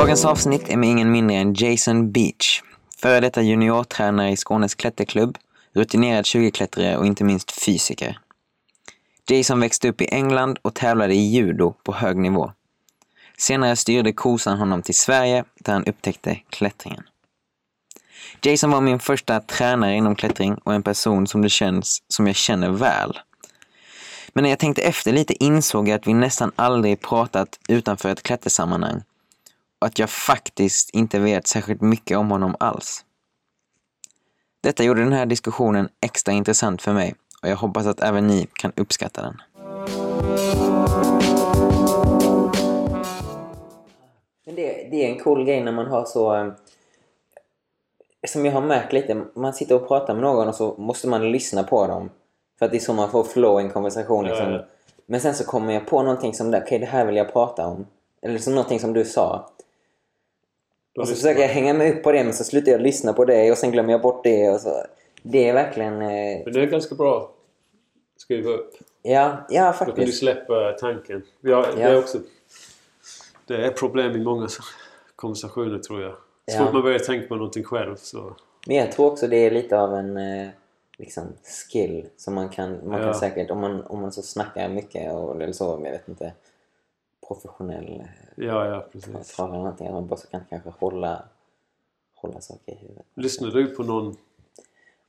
Dagens avsnitt är med ingen mindre än Jason Beach. Före detta juniortränare i Skånes klätterklubb, rutinerad 20-klättrare och inte minst fysiker. Jason växte upp i England och tävlade i judo på hög nivå. Senare styrde kosan honom till Sverige där han upptäckte klättringen. Jason var min första tränare inom klättring och en person som det känns som jag känner väl. Men när jag tänkte efter lite insåg jag att vi nästan aldrig pratat utanför ett klättersammanhang att jag faktiskt inte vet särskilt mycket om honom alls. Detta gjorde den här diskussionen extra intressant för mig och jag hoppas att även ni kan uppskatta den. Men det, det är en cool grej när man har så... eh, Som jag har märkt lite, man sitter och pratar med någon och så måste man lyssna på dem. För att det är så man får flow i en konversation. Liksom. Ja, ja. Men sen så kommer jag på någonting som, okej det här vill jag prata om. Eller som någonting som du sa. Och så försöker jag hänga med upp på det men så slutar jag lyssna på det och sen glömmer jag bort det. Och så. Det är verkligen... Eh, Men det är ganska bra att skriva upp. ja, ja Då kan du faktiskt. släppa tanken. Ja, Det, Ja. är också, det är problem i många konversationer tror jag. Så Ja. fort man börjar tänka på någonting själv så... Men jag tror också det är lite av en eh, liksom, skill som man kan, man Ja. kan säkert, om man, om man så snackar mycket och, eller så, jag vet inte, professionell Ja, ja eh, precis. tal eller någonting, man bara så kan kanske hålla, hålla saker i huvudet. Lyssnar du på någon?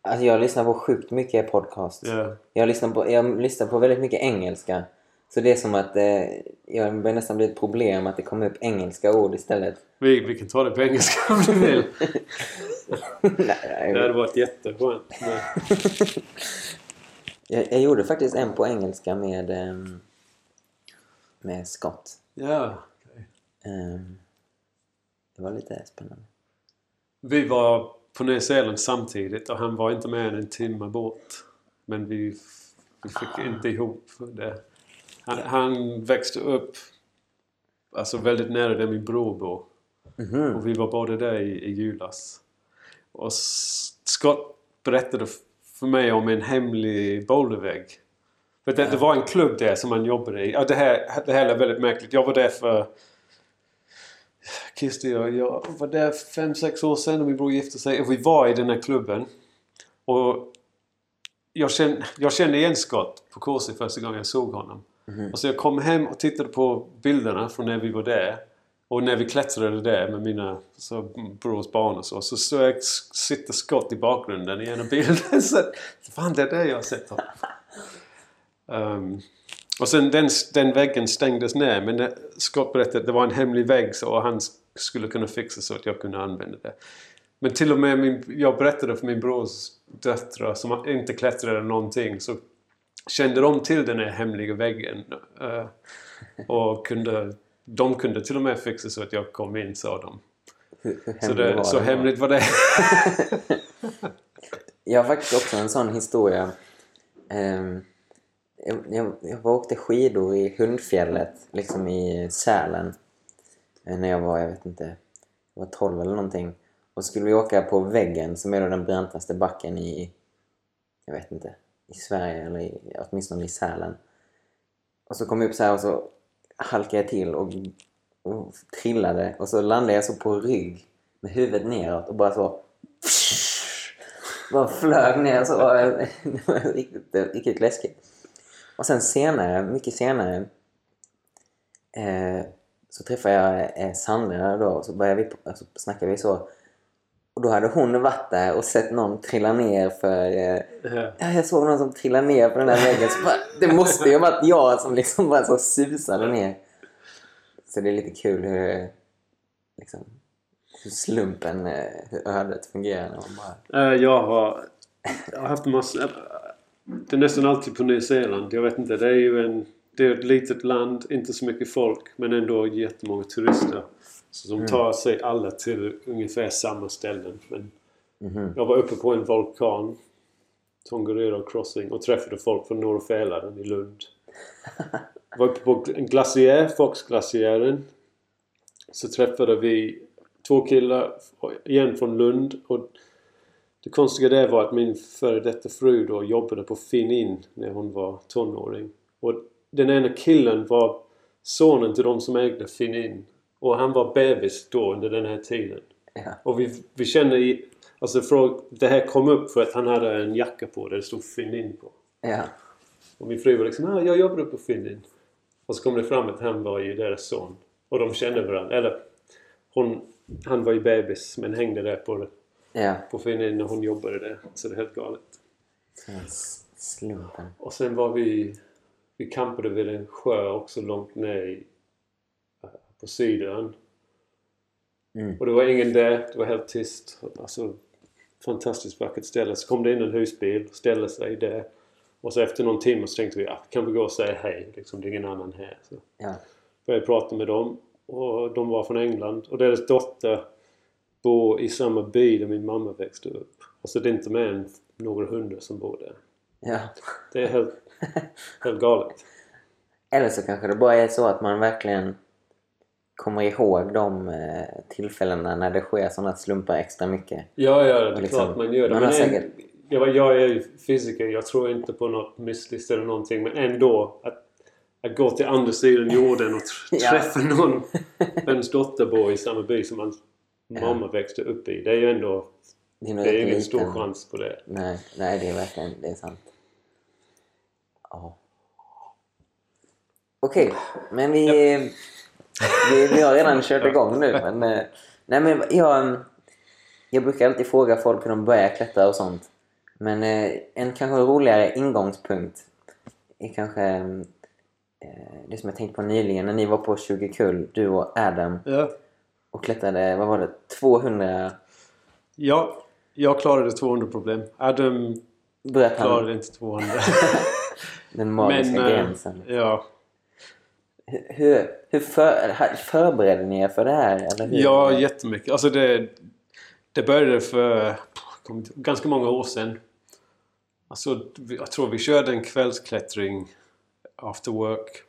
Alltså jag lyssnar på sjukt mycket podcast. Ja. Jag, lyssnar på, jag lyssnar på väldigt mycket engelska. Så det är som att eh, jag börjar nästan bli ett problem att det kommer upp engelska ord istället. Vi, vi kan ta det på engelska om du vill. Nej, Det hade varit jätteskönt. Jag, jag gjorde faktiskt en på engelska med, ehm, med Scott. Ja. Ehm, det var lite spännande. Vi var på Nya Zeeland samtidigt och han var inte med än en timme bort. Men vi, vi fick inte ihop det. Han, han växte upp alltså väldigt nära där min bror bor. Mhm. Och vi var båda där i, i julas. Och Scott berättade för mig om en hemlig bouldervägg. För det, det var en klubb där som han jobbade i. Ja, det, här, det här är väldigt märkligt. Jag var där för... Kirsti och jag var där för fem sex år sedan och min bror gifte sig. Och vi var i den här klubben. Och jag kände, jag kände igen Scott på kursen första gången jag såg honom. Och så jag kom hem och tittade på bilderna från när vi var där. Och när vi klättrade där med mina så, brors barn och så. Så såg jag sitter Scott i bakgrunden i ena bilden. Så fan det är där jag har sett honom. Ehm, och sen den, den väggen stängdes ner. Men Scott berättade att det var en hemlig vägg så han sk- skulle kunna fixa så att jag kunde använda det. Men till och med min, jag berättade för min brors döttrar som inte klättrade någonting så kände de till den här hemliga väggen. eh, och kunde, de kunde till och med fixa så att jag kom in sa de. Hur, hur Så, det, så den? hemligt var det. Jag har faktiskt också en sån historia. Ehm, jag, jag, jag var åkte skidor i Hundfjället, liksom i Sälen. Eh, när jag var, jag vet inte, jag var 12 eller någonting. Och så skulle vi åka på väggen som är då den brantaste backen i, jag vet inte, i Sverige eller i, åtminstone i Sälen. Och så kom jag upp så här och så halkade jag till och, och trillade och så landade jag så på rygg med huvudet neråt och bara så bara flög ner så. Det var riktigt, riktigt läskigt. Och sen senare, mycket senare, eh, så träffade jag eh, Sandra då och så började vi, alltså, snackade vi så. Och då hade hon varit där och sett någon trilla ner för... Eh, Ja. ja, jag såg någon som trillade ner på den där väggen. Så bara, det måste ju ha varit jag som liksom bara så susade ner. Så det är lite kul hur, liksom, hur slumpen, eh, hur ödet fungerar när man bara... Eh, Jag har, jag har haft massa... Det är nästan alltid på Nya Zeeland. Jag vet inte, det är ju en... Det är ett litet land, inte så mycket folk men ändå jättemånga turister. Så de tar sig alla till ungefär samma ställen. Men Mhm. Jag var uppe på en vulkan, Tongariro Crossing, och träffade folk från Norra Fälaren i Lund. var uppe på en glaciär, Foxglaciären. Så träffade vi två killar, igen från Lund. Och det konstiga där var att min före detta fru då jobbade på Finn när hon var tonåring. Och den ena killen var sonen till de som ägde Finn Och han var bebis då under den här tiden. Ja. Och vi, vi kände i... Alltså fråg, det här kom upp för att han hade en jacka på där det stod Finnin på. Ja. Och min fru var liksom ah, jag jobbar på Finnin. Och så kom det fram att han var ju deras son. Och de kände varandra. Eller hon, han var ju bebis men hängde där på, Ja. på Finnin när hon jobbade där. Så det är helt galet. Slumpen. Och sen var vi... Vi campade vid en sjö också långt ner i, på Sydön. Mm. Och det var ingen där. Det var helt tyst. Alltså, fantastiskt vackert ställe. Så kom det in en husbil, ställde sig där. Och så efter någon timme så tänkte vi att kan vi gå och säga hej? Liksom, det är ingen annan här. Så Ja. började prata med dem. Och de var från England. Och deras dotter bor i samma by där min mamma växte upp. Alltså det är inte mer än några hundra som bor där. Ja. Det är helt, helt galet. Eller så kanske det bara är så att man verkligen kommer ihåg de eh, tillfällena när det sker sådana slumpar extra mycket. Ja, ja, det är liksom, klart man gör det. man Men har en, säkert- jag, jag är ju fysiker. Jag tror inte på något mystiskt eller någonting. Men ändå att, att gå till andra sidan jorden och tr- Ja. träffa någon vars dotter bor i samma by som Ja. Mamma växte upp i. Det är ju ändå... Det är, Det är ingen stor liten- chans på det. Nej, nej, det är verkligen det är sant. Ja. Okej, men vi, vi, vi har redan kört igång nu. Men, eh, nej, men jag, jag brukar alltid fråga folk hur de börjar klättra och sånt. Men eh, en kanske roligare ingångspunkt är kanske eh, det som jag tänkte på nyligen när ni var på 20 kull, du och Adam, Ja. Och klättrade, vad var det, 200 ja, jag klarade 200 problem. Adam bröt han klarade inte 200. den magiska Men... eh, gränsen. Ja. Hur, hur för, förberedde ni er för det här? Eller hur? Ja, jättemycket. Alltså det, det började för ganska många år sedan. Alltså, jag tror vi körde en kvällsklättring after work.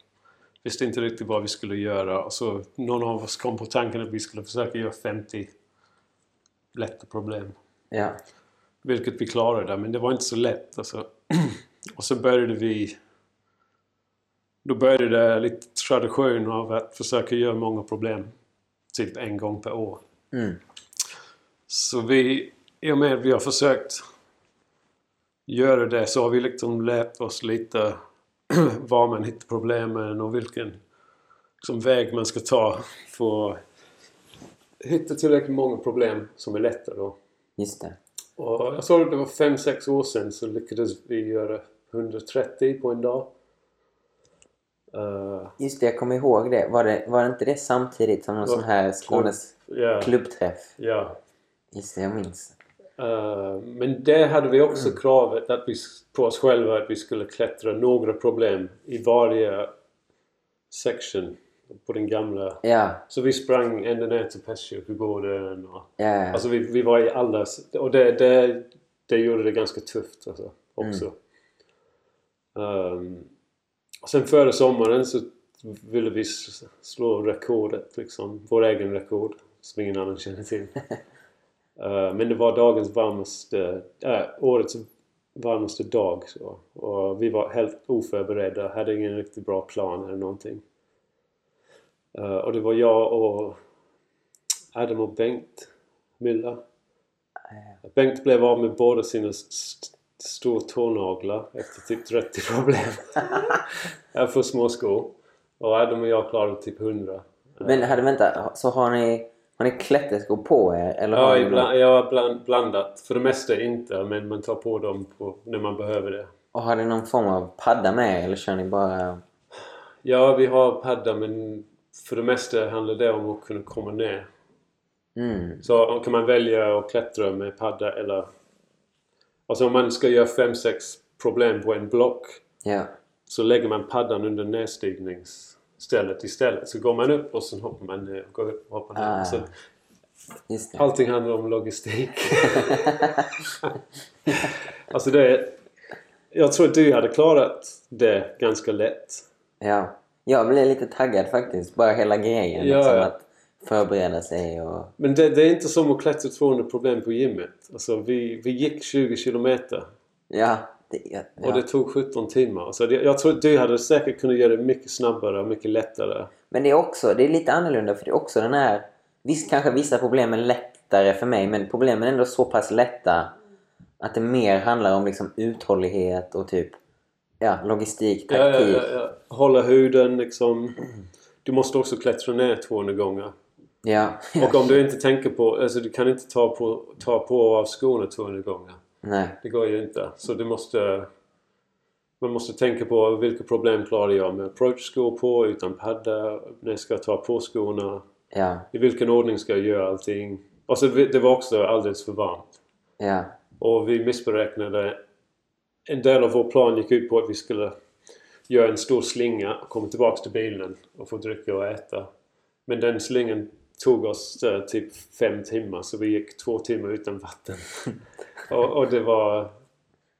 Visste inte riktigt vad vi skulle göra. Och så någon av oss kom på tanken att vi skulle försöka göra 50 lätta problem. Ja. Vilket vi klarade, men det var inte så lätt. Alltså. Och så började vi... Då började det lite tradition av att försöka göra många problem. Typ en gång per år. Mm. Så vi, i och med att vi har försökt göra det så har vi liksom lärt oss lite var man hittar problemen och vilken liksom, väg man ska ta för att hitta tillräckligt många problem som är lätta då. Just det. Och jag tror det var 5-6 år sedan så lyckades vi göra 130 på en dag. Eh, Just det, jag kommer ihåg det. Var det, var det inte det samtidigt som någon Ja, sån här Skånes ja, klubbträff? ja. Just det, jag minns. Eh, men där hade vi också kravet att vi, på oss själva att vi skulle klättra några problem i varje section på den gamla. Ja, Så vi sprang ända ner till Pestkyrkogården. Och, ja, alltså vi, vi var i alla... Och det, det, det gjorde det ganska tufft alltså, också. Ehm, och sen före sommaren så ville vi slå rekordet liksom. Vår egen rekord. Som ingen annan känner till. Eh, men det var dagens varmaste... Äh, årets varmaste dag. Så. Och vi var helt oförberedda. Hade ingen riktigt bra plan eller någonting. Eh, och det var jag och Adam och Bengt Müller. Bengt blev av med båda sina st- stora tånaglar efter typ 30 problem. Jag får små skor. Och Adam och jag klarade typ 100. Men hade, vänta, så har ni, har ni klätterskor på er? Eller har Ja, ni ibland, jag har bland, blandat. För det mesta inte, men man tar på dem på, när man behöver det. Och har ni någon form av padda med er? Eller kör ni bara... Ja, vi har padda men för det mesta handlar det om att kunna komma ner. Mm, Så kan man välja att klättra med padda eller... Alltså om man ska göra 5-6 problem på en block ja. så lägger man paddan under nedstigningsstället istället. Så går man upp och sen hoppar man ner. Går upp och hoppar ner. Ah. Så Just det. allting handlar om logistik. alltså det... Jag tror att du hade klarat det ganska lätt. Ja. Jag blev lite taggad faktiskt. Bara hela grejen. Ja, liksom, ja. Att förbereda sig och... Men det, det är inte som att klättra 200 problem på gymmet. Alltså vi, vi gick 20 kilometer. Ja, Det, ja, Och det tog 17 timmar. Så det, jag tror du hade säkert kunnat göra det mycket snabbare och mycket lättare. Men det är också, det är lite annorlunda för det är också den här... Visst kanske vissa problem är lättare för mig men problemen är ändå så pass lätta att det mer handlar om liksom uthållighet och typ ja, logistik, Ja, ja, taktik. ja, ja. Hålla huden liksom. Du måste också klättra ner 200 gånger. Ja. Och om du inte tänker på... Alltså du kan inte ta på, ta på och av skorna 200 gånger. Nej. Det går ju inte. Så du måste... Man måste tänka på vilka problem klarar jag med approach-skor på, utan padda, när ska jag ta på skorna, Ja. i vilken ordning ska jag göra allting. Och så det var också alldeles för varmt. Ja. Och vi missberäknade. En del av vår plan gick ut på att vi skulle göra en stor slinga och komma tillbaks till bilen och få dricka och äta. Men den slingan tog oss eh, typ fem timmar så vi gick två timmar utan vatten. och, och det var...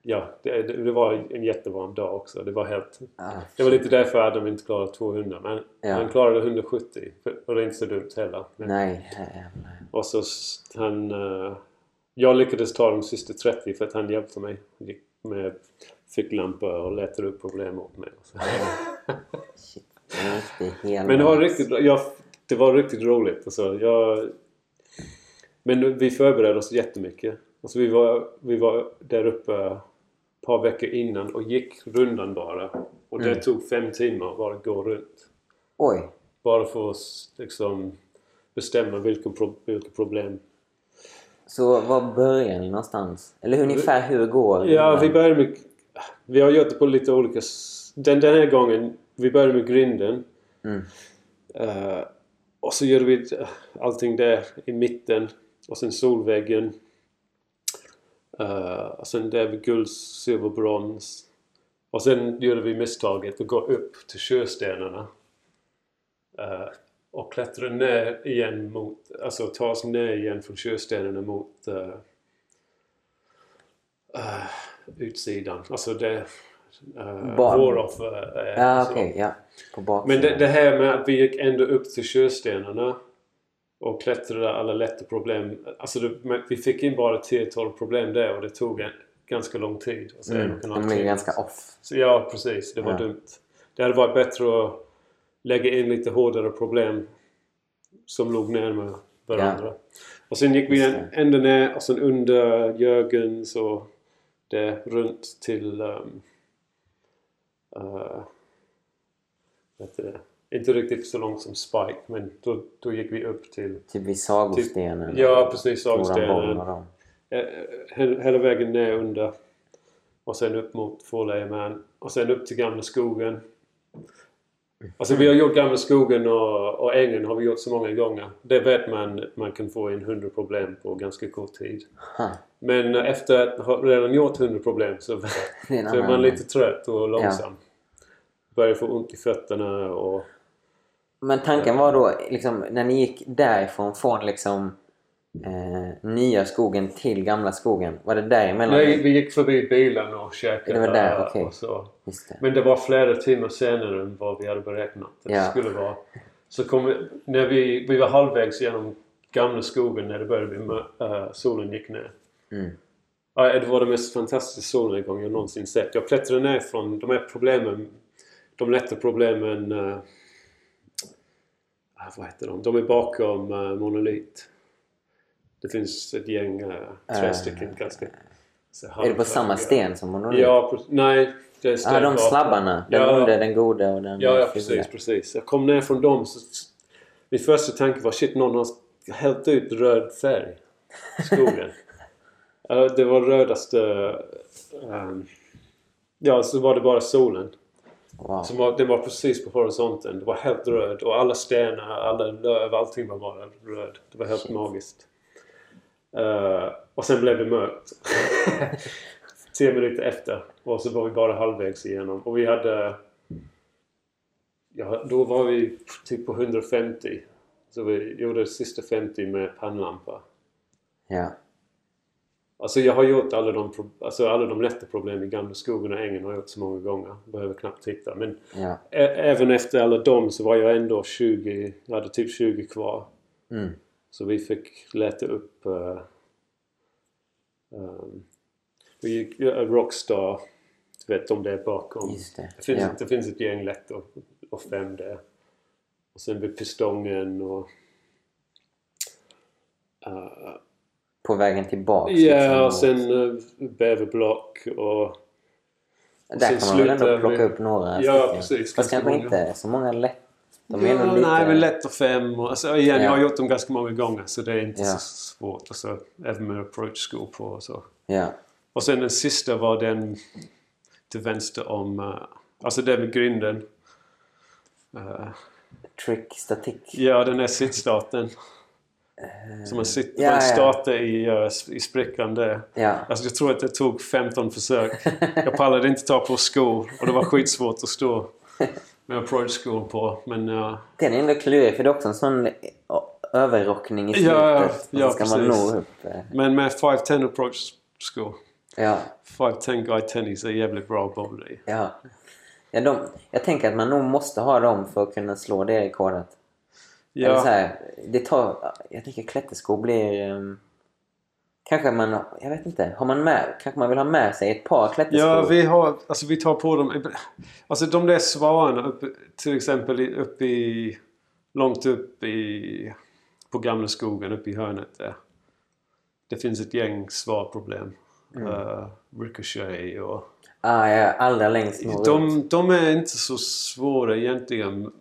Ja, det, det var en jättevarm dag också. Det var helt... Ah, Det var lite därför Adam inte klarade 200. Men Ja. han klarade 170. Och det är inte så dumt heller. Men, nej. jävlar. och så han... eh, jag lyckades ta de sista 30 för att han hjälpte mig. Med ficklampa och letade upp problem åt mig. Shit. Men det var riktigt. Jag, det var riktigt roligt. Alltså, jag, men vi förberedde oss jättemycket. Alltså, vi, var, vi var där uppe ett par veckor innan och gick rundan bara. Och det Mm. tog fem timmar bara att gå runt. Oj. Bara för att liksom, bestämma vilka, pro, vilka problem Så var börjar ni någonstans? Eller ungefär hur går Ja, vi började med... Vi har gjort det på lite olika... Den, den här gången, vi började med grinden. Mm. Eh, och så gjorde vi eh, allting där i mitten. Och sen solväggen. Uh, sen där vid guld, silver, brons. Och sen gjorde vi misstaget att gå upp till sjöstenarna. Eh, och klättra ner igen mot... Alltså ta oss ner igen från sjöstenarna mot... eh, eh, utsidan. Alltså det... Uh, Våroffer är Ja, okej. Ja. På baksidan. Men det, det här med att vi gick ända upp till sjöstenarna och klättrade alla lätta problem. Alltså det, vi fick in bara 10-12 problem där och det tog en, ganska lång tid. Alltså en Mm. och en De blir timme. ganska off. Så ja, precis. Det var Ja. dumt. Det hade varit bättre att lägga in lite hårdare problem som låg närmare varandra. Och sen gick vi en, ända ner och sen under Jörgens och det runt till... Um, uh, vad heter det? Inte riktigt så långt som Spike men då, då gick vi upp till... Typ vid sagostenen. Ja, precis. Sagostenen. Eh, he- hela vägen ner under. Och sen upp mot Four Och sen upp till Gamla skogen. Alltså vi har gjort Gamla skogen och, och ängen har vi gjort så många gånger. Det vet man att man kan få in 100 problem på ganska kort tid. Ha. Men eh, efter att ha redan gjort 100 problem så, så är man lite trött och långsam. Börjar få ont i fötterna och... Men tanken var då, liksom, när ni gick därifrån, från liksom eh, nya skogen till gamla skogen. Var det däremellan? Nej, vi gick förbi bilen och käkade. Det var där, okej. och så. Det. Men det var flera timmar senare än vad vi hade beräknat att Ja. det skulle vara. Så kom vi, när vi, vi var halvvägs genom gamla skogen när det började bli äh, solen gick ner. Mm. Ja, det var den mest fantastiska solnedgång jag någonsin sett. Jag klättrade ner från de här problemen, de lätta problemen, ah, vad heter de? De är bakom äh, Monolit. Det finns ett gäng, äh, tre Äh, stycken ganska... Är det på samma sten som monolit? Ja, nej. Det är sten de slabbarna. Den Ja. onde, den gode och den Ja, ja precis, precis. Jag kom ner från dem så min första tanke var shit, någon har hällt ut röd färg i skogen. Det var rödaste... ehm, ja, så var det bara solen. Wow. Som var, den var precis på horisonten. Det var helt röd och alla stenar, alla löv, allting var bara röd. Det var helt Shit. magiskt. Eh, och sen blev det mörkt. Tio minuter efter. Och så var vi bara halvvägs igenom. Och vi hade... Ja, då var vi typ på 150. Så vi gjorde sista 50 med pannlampa. Ja. Alltså jag har gjort alla de, alltså alla de lätta problemen i Gamla skogen och ängen har jag gjort så många gånger. Behöver knappt titta. Men Ja. även efter alla dem så var jag ändå 20. Jag hade typ 20 kvar. Mm. Så vi fick leta upp... Uh, um, vi gick uh, Rockstar. Du vet de där bakom. Just det. Det finns, ja. det finns ett gäng lätt och, fem där. Och sen vid Pistongen och... eh, På vägen tillbaks. Ja, liksom, och sen uh, Bäverblock och... Där sen kan man väl ändå plocka vi- upp några Ja, stycken. precis. Fast kanske många. inte så många lätt. De är ja, ändå lite... Nej, men lätt och fem. Och, alltså, igen, Ja. jag har gjort dem ganska många gånger så det är inte Ja. så svårt. Alltså, även med approach-skor på och så. Ja. Och sen den sista var den till vänster om... eh, alltså den med grinden. Eh, Trick static. ja, den är sittstarten. Så man, sitter, ja, man ja. startar i, eh, i sprickan där. Ja. Alltså jag tror att det tog 15 försök. Jag pallade inte ta på skor och det var skitsvårt att stå med approach-skor på. Men uh, Den är ändå klurig för det är också en sån överrockning i slutet. Ja, ja, ska man nå upp. eh, Men med 510 approach-skor. Ja. 510 guide tennis är jävligt bra bowla i. Ja. ja de, jag tänker att man nog måste ha dem för att kunna slå det rekordet. Eller så Ja, här, det tar... Jag tänker klätterskor blir... Um, kanske man... Jag vet inte. Har man med... Kanske man vill ha med sig ett par klätterskor? ja vi, har, alltså vi tar på dem... Alltså de där svararna uppe, till exempel uppe i... Långt upp i... På Gamla skogen uppe i hörnet där. Det finns ett gäng svarproblem. Uh, ricochet och... Ah, ja, allra längst norrut. De, de är inte så svåra egentligen.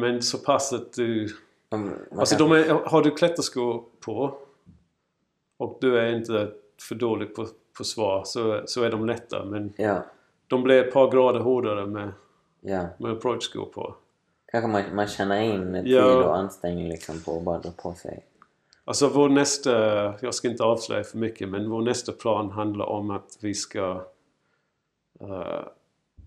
Men så pass att du... Man Alltså kan- de är, har du klätterskor på och du är inte för dålig på, på svar så, så är de lätta. Men Ja. de blir ett par grader hårdare med, Ja. med approach-skor på. Kanske man, man känner in tid Ja. och ansträngning liksom på att bara dra på sig. Alltså vår nästa, jag ska inte avslöja för mycket, men vår nästa plan handlar om att vi ska... eh,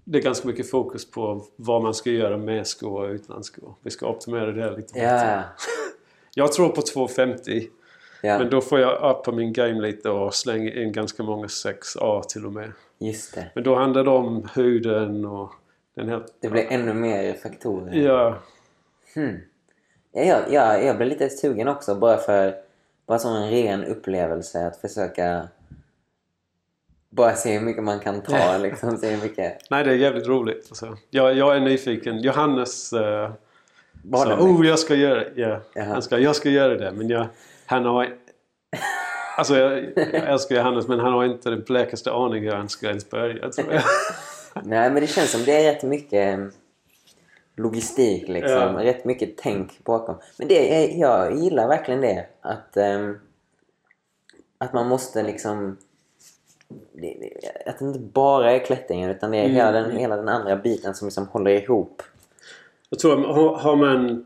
det är ganska mycket fokus på vad man ska göra med skor och utan skor. Vi ska optimera det lite bättre. Ja, Jag tror på 250. ja. Men då får jag uppa min game lite och slänga in ganska många 6A till och med. just det. Men då handlar det om huden och den här... Det blir ännu mer faktorer. Ja, Hmm. Ja, jag, jag, jag blir lite sugen också bara för bara som en ren upplevelse att försöka bara se hur mycket man kan ta liksom. Se hur mycket... nej det är jävligt roligt. Alltså. Jag, jag är nyfiken. Johannes uh, sa oh jag ska göra det. Jaha. han ska, jag ska göra det. Men jag, han har... Alltså jag, jag älskar Johannes men han har inte den blekaste aning hur han ska ens börja. Nej, men det känns som det är rätt mycket eh, logistik liksom. Ja. Rätt mycket tänk bakom. Men det är, jag gillar verkligen det. Att, ehm, att man måste liksom... Att det inte bara är klättringen utan det är hela, den, hela den andra biten som liksom håller ihop. Jag tror att har, har man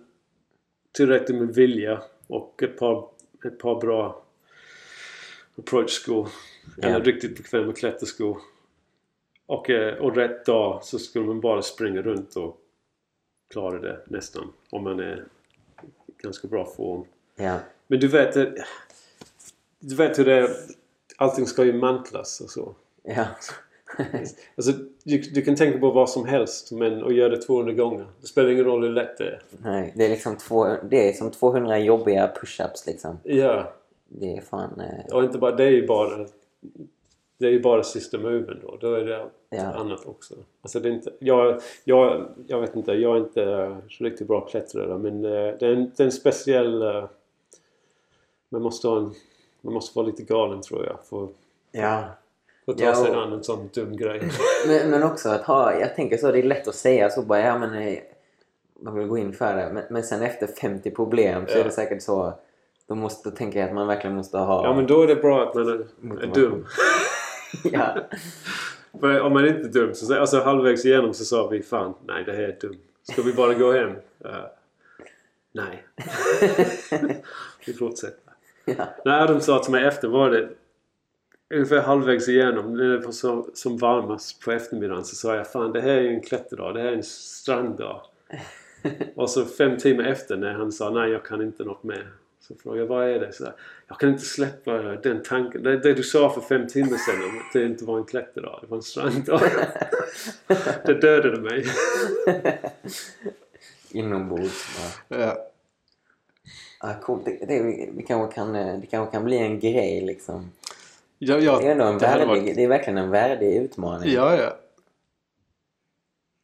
tillräckligt med vilja och ett par, ett par bra approach-skor Ja. eller riktigt bekväma klätterskor och, eh, och rätt dag så skulle man bara springa runt och klara det nästan om man är i ganska bra form. Ja. Men du vet, eh, du vet hur det är. Allting ska ju mantlas och så. Ja. Alltså, du, du kan tänka på vad som helst men och göra det 200 gånger. Det spelar ingen roll hur lätt det är. Nej, det är liksom två, det är som 200 jobbiga push-ups liksom. Ja, Det är fan... Eh, och inte bara, det är ju bara det är ju bara sista moven då. Då är det Ja. annat också. Alltså det är inte, jag, jag, jag vet inte, jag är inte uh, riktigt bra klättrare men eh, det, är en, det är en speciell... eh, man, måste ha en, man måste vara lite galen tror jag för, ja. för att ta Ja, sig an en sån dum grej. Men, men också att ha, jag tänker så, det är lätt att säga så bara, ja men eh, man vill gå in för det. Men, men sen efter 50 problem så Ja. är det säkert så, då, måste, då tänker jag att man verkligen måste ha... Ja men då är det bra att man är, är dum. ja. För om man inte är dum så alltså halvvägs igenom så sa vi fan nej det här är dumt. Ska vi bara gå hem? Eh, nej. vi fortsätter. När Adam sa till mig efter var det ungefär halvvägs igenom när det var som, som varmast på eftermiddagen så sa jag fan det här är ju en klätterdag. Det här är en stranddag. Och så fem timmar efter när han sa nej jag kan inte något mer. Så frågade jag vad är det? Så, här, jag kan inte släppa den tanken. Det, det du sa för fem timmar sedan om att det inte var en klätterdag. Det var en stranddag. det dödade mig. Inombords bara. Ja. Ja, coolt. Det, det, vi kanske kan, eh, det kanske kan bli en grej liksom. Ja, ja, Det är, ändå en det värdig, varit- det är verkligen en värdig utmaning. Ja, ja.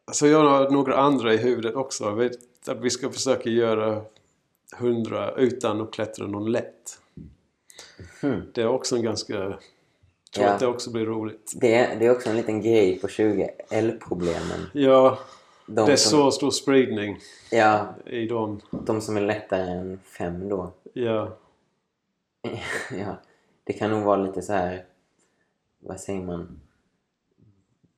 Alltså jag har några andra i huvudet också. Att vi ska försöka göra 100 utan att klättra någon lätt. Hmm. Det är också en ganska... Jag tror Ja. att det också blir roligt. Det, är, det är också en liten grej på 20. L-problemen. Ja, De det är som, så stor spridning Ja, i dem. de som är lättare än fem då. Ja, ja, det kan nog vara lite så här... Vad säger man?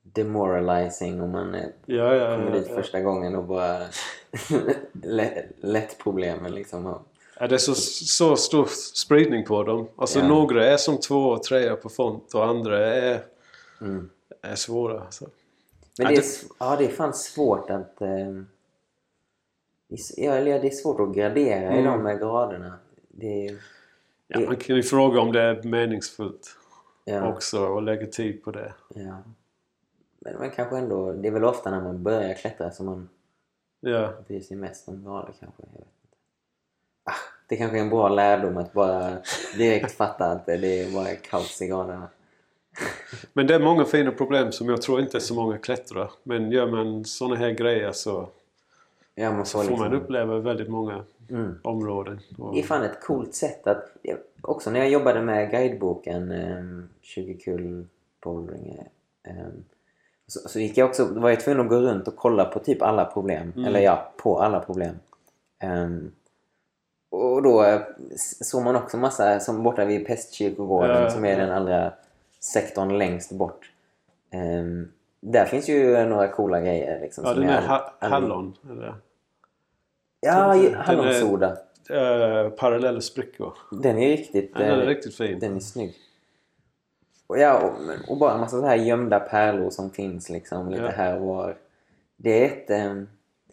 Demoralizing om man ja, ja. kommer dit ja. första gången och bara... lätt, lätt problemen liksom. Ja, det är så, så stor spridning på dem. Alltså några är som två och tre på font och andra är, Mm. är svåra. Så. Men det är, det- ja, det är fan svårt att... Eh, det s- ja, det är svårt att gradera i Mm. de här graderna. Det är, Ja, man kan ju fråga om det är meningsfullt ja, också och lägga tid på det. ja. Men, men kanske ändå... Det är väl ofta när man börjar klättra som man Ja, bryr sig mest om grader kanske. Jag vet inte. Ah, det kanske är en bra lärdom att bara direkt fatta att det är bara kaos i graderna. Men det är många fina problem som jag tror inte så många klättrar. Men gör man såna här grejer så Ja, man får får man liksom... uppleva väldigt många Mm. områden. Och, Det är fan ett coolt sätt att... Också när jag jobbade med guideboken um, 20 kul bouldering ehm, så, så gick jag också, var jag tvungen att gå runt och kolla på typ alla problem. Mm. Eller ja, på alla problem. Ehm, och då eh, såg man också massa, som borta vid Pestkyrkogården Ja, som är ja. den allra sektorn längst bort. Ehm, där finns ju några coola grejer. Liksom, ja, den jag är ha- hallon. Eller, Ja, är- hallonsoda. eh, parallella sprickor. Den är riktigt... Den är eh, riktigt fin. Den är snygg. Och, ja, och, och bara en massa så här gömda pärlor som finns liksom lite Ja. här och var. Det är ett, eh,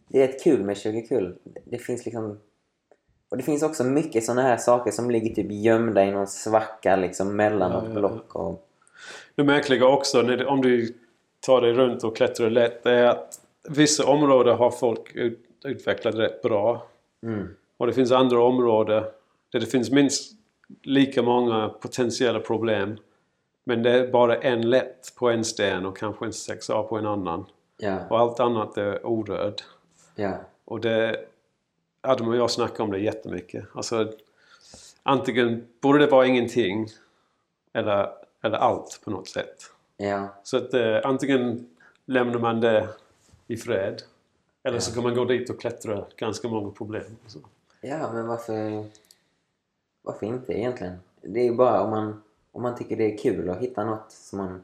det är ett kul med 20 kul. Det finns liksom... Och det finns också mycket såna här saker som ligger typ gömda i någon svacka liksom mellan Ja, något ja, block och... Det märkliga också det, om du tar dig runt och klättrar lätt är att vissa områden har folk ut, utvecklat rätt bra. Mm. Och det finns andra områden där det finns minst lika många potentiella problem. Men det är bara en lätt på en sten och kanske en 6A på en annan. Ja, Och allt annat är orörd. ja, Och det... Adam och jag snackar om det jättemycket. Alltså, antingen borde det vara ingenting eller, eller allt på något sätt. ja. Så att eh, antingen lämnar man det i fred eller så kan man gå dit och klättra ganska många problem. Ja, men varför... Varför inte egentligen? Det är ju bara om man, om man tycker det är kul att hitta något som man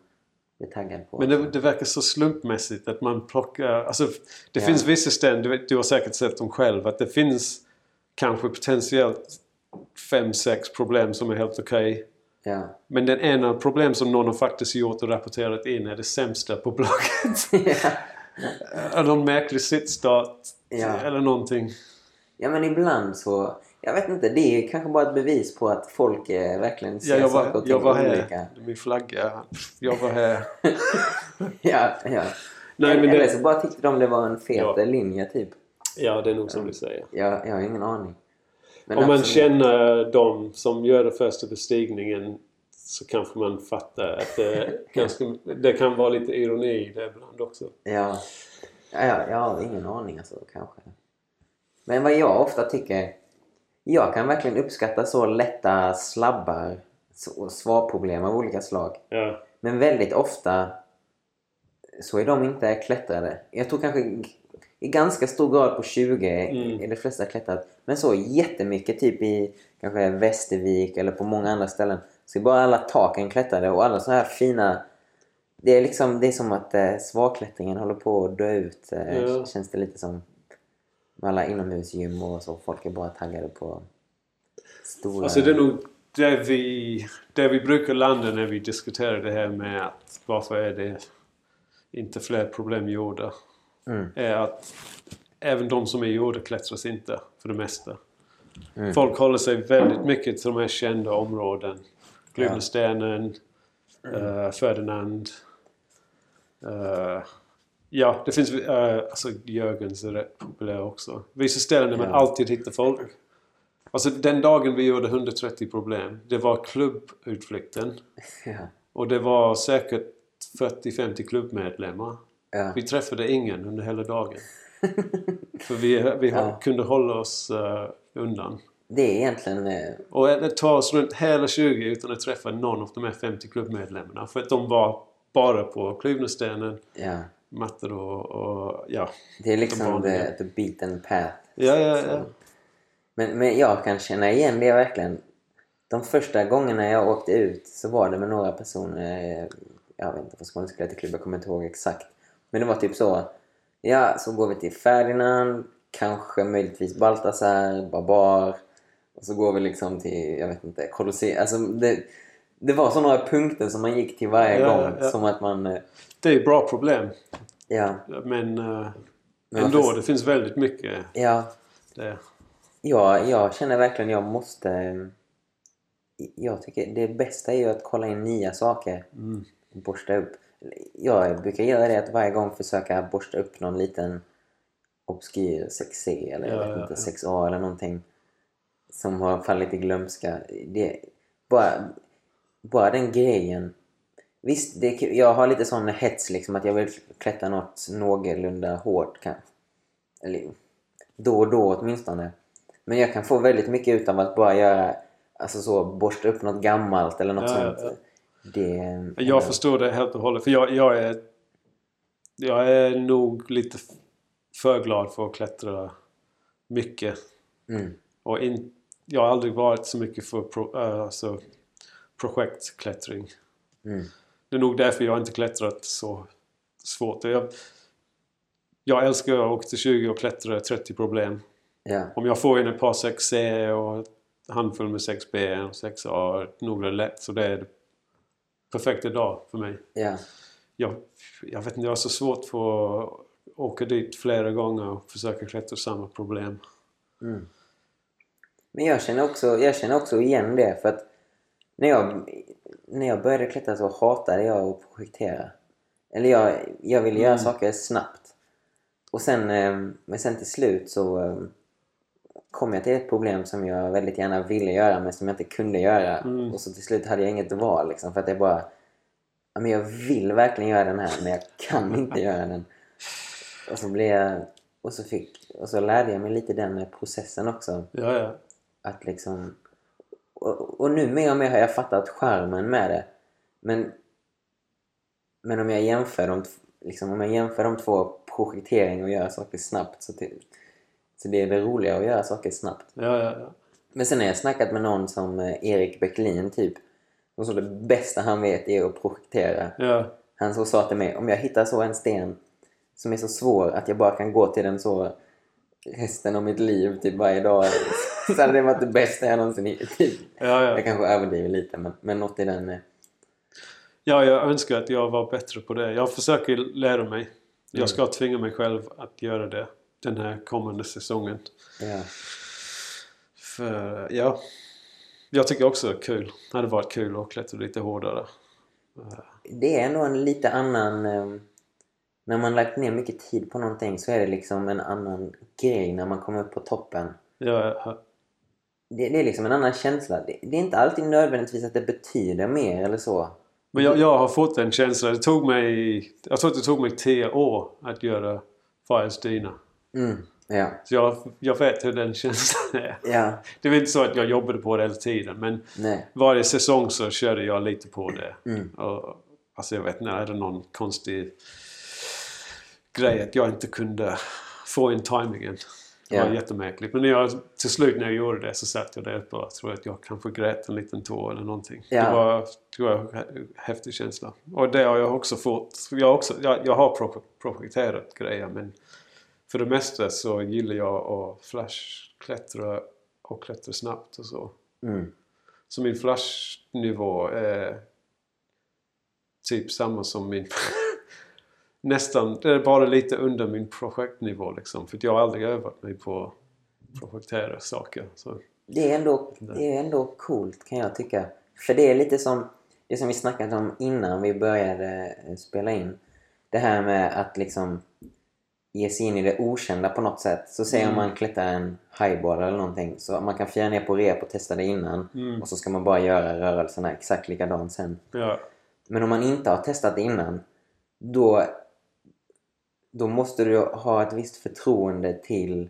blir taggad på. Men det, det verkar så slumpmässigt att man plockar... Alltså, det Ja. finns vissa ställen, du, du har säkert sett dem själv, att det finns kanske potentiellt fem sex problem som är helt okej. Ja. Men den ena problem som någon har faktiskt gjort och rapporterat in är det sämsta på blocket. ja. Någon märklig sittstart Ja. eller någonting. Ja men ibland så... Jag vet inte, det är kanske bara ett bevis på att folk eh, verkligen ser Ja, jag, saker och var, ting jag var här. olika. Min flagga. Jag var här. ja, ja. Nej, men Eller det- så bara tyckte de det var en fet Ja. linje typ. Ja, det är nog som du säger. Jag, jag har ingen aning. Men Om man känner de som gör den första bestigningen så kanske man fattar att det, ganska, det kan vara lite ironi det ibland också. Ja. Ja, ja, jag har ingen aning alltså kanske. Men vad jag ofta tycker... Jag kan verkligen uppskatta så lätta slabbar och svarproblem av olika slag. Ja, Men väldigt ofta så är de inte klättrade. Jag tror kanske i ganska stor grad på 20 Mm. är de flesta klättrat. Men så jättemycket typ i kanske Västervik eller på många andra ställen så är bara alla taken klättrade och alla så här fina... Det är liksom det är som att eh, svagklättringen håller på att dö ut. Eh, Ja. Känns det lite som. Med alla inomhusgym och så. Folk är bara taggade på stora... alltså det är nog det vi, det vi brukar landa när vi diskuterar det här med att varför är det inte fler problem gjorda. Mm. Är att även de som är gjorda klättras inte för det mesta. Mm. Folk håller sig väldigt mycket till de här kända områden. Glyvlestenen, eh, Ferdinand. eh, ja, det finns... Uh, alltså Jörgens är rätt populär också. Vissa ställen där man Ja. alltid hittar folk. Alltså den dagen vi gjorde 130 problem, det var klubbutflykten. Ja. Och det var säkert 40-50 klubbmedlemmar. Ja. Vi träffade ingen under hela dagen. För vi, vi Ja. kunde hålla oss eh, undan. Det är egentligen... eh, Och det tar oss runt hela 20 utan att träffa någon av de här 50 klubbmedlemmarna. För att de var bara på Klyvnerstenen, Ja. mattor och, och ja. Det är liksom the, the beaten path. Ja, ja, Så- ja. Men, men jag kan känna igen det verkligen. De första gångerna jag åkte ut så var det med några personer. eh, Jag vet inte vad skånska till klubb, jag kommer inte ihåg exakt. Men det var typ så. Ja, så går vi till Ferdinand, kanske möjligtvis Baltasar, Babar. Och så går vi liksom till, jag vet inte, Colosseum. Alltså det, det var så några punkter som man gick till varje Ja, gång. ja. Som att man... eh, Det är ett bra problem. Ja, Men, eh, Men ändå, varför- det finns väldigt mycket ja, där. Ja, jag känner verkligen jag måste... Jag tycker det bästa är ju att kolla in nya saker. Mm. och Borsta upp. Jag brukar göra det att varje gång försöka borsta upp någon liten obskyr 6C eller jag Ja, vet ja, inte, ja. 6A eller någonting. Som har fallit i glömska. Det, bara, bara den grejen. Visst, det, jag har lite sån hets liksom att jag vill klättra något någorlunda hårt kanske. Eller då och då åtminstone. Men jag kan få väldigt mycket ut av att bara göra, alltså så, borsta upp något gammalt eller något Ja, ja, sånt. Det, Jag förstår det helt och hållet. För jag, jag, är, jag är nog lite för glad för att klättra mycket. Mm, Och in, jag har aldrig varit så mycket för pro, äh, alltså, projektklättring. mm, Det är nog därför jag inte klättrat så svårt. Jag, jag älskar att åka till 20 och klättra 30 problem. ja, Om jag får in ett par 6C och handfull med 6B och 6A, nog är det lätt. Så det är det perfekta dag för mig. ja, Jag, jag vet inte, jag har så svårt för att åka dit flera gånger och försöka klättra samma problem. mm. Men jag känner, också, jag känner också igen det för att när jag, när jag började klättra så hatade jag att projektera. Eller jag, jag ville göra Mm. saker snabbt. Och sen, eh, men sen till slut så eh, kom jag till ett problem som jag väldigt gärna ville göra men som jag inte kunde göra. Mm. Och så till slut hade jag inget val liksom för att jag bara... Ja, men jag vill verkligen göra den här men jag kan inte göra den. Och så blev jag... Och så, fick, och så lärde jag mig lite den processen också. Ja, ja. Att liksom... Och, och nu mer och mer har jag fattat skärmen med det. Men... Men om jag jämför de, liksom, om jag jämför de två, projektering och göra saker snabbt, så, till, så det är det roliga att göra saker snabbt. ja, ja, ja. Men sen har jag snackat med någon som eh, Erik Bäcklin typ. Och så det bästa han vet är att projektera. ja. Han så sa till mig, om jag hittar så en sten som är så svår att jag bara kan gå till den så resten av mitt liv, typ varje dag. så hade det varit det bästa jag någonsin hittat. Typ. ja, Jag ja. kanske överdriver lite, men, men något i den... eh, ja, jag önskar att jag var bättre på det. Jag försöker lära mig. Jag ska tvinga mig själv att göra det den här kommande säsongen. Ja, För, ja. Jag tycker också det är kul. Det hade varit kul att klättra lite hårdare. det är ändå en lite annan... eh, När man lagt ner mycket tid på någonting så är det liksom en annan grej när man kommer upp på toppen. Ja, Det, det är liksom en annan känsla. Det, det är inte alltid nödvändigtvis att det betyder mer eller så. Men jag, jag har fått en känsla. Det tog mig... Jag tror att det tog mig tio år att göra Fires Dina. Mm, ja. Så jag, jag vet hur den känslan är. Ja, Det var inte så att jag jobbade på det hela tiden. Men nej. varje säsong så körde jag lite på det. Mm. Och, alltså jag vet inte, är det någon konstig grej att jag inte kunde få in timingen. Det var Ja. jättemärkligt. Men när jag, till slut när jag gjorde det så satt jag där uppe och tror att jag kanske grät en liten tår eller någonting. Ja. Det var, en hä- häftig känsla. Och det har jag också fått. Jag, också, jag, jag har pro- projekterat grejer men för det mesta så gillar jag att flashklättra och klättra snabbt och så. Mm. Så min flashnivå är typ samma som min... Nästan, det är bara lite under min projektnivå liksom. För jag har aldrig övat mig på att projektera saker. Så, Det är, ändå, det är ändå coolt kan jag tycka. För det är lite som det som vi snackat om innan vi började eh, spela in. Det här med att liksom ge sig in i det okända på något sätt. Så säger Mm. om man klättrar en highball eller någonting. Så man kan fjärra ner på rep och testa det innan. Mm. Och så ska man bara göra rörelserna exakt likadant sen. Ja. Men om man inte har testat det innan. Då, då måste du ha ett visst förtroende till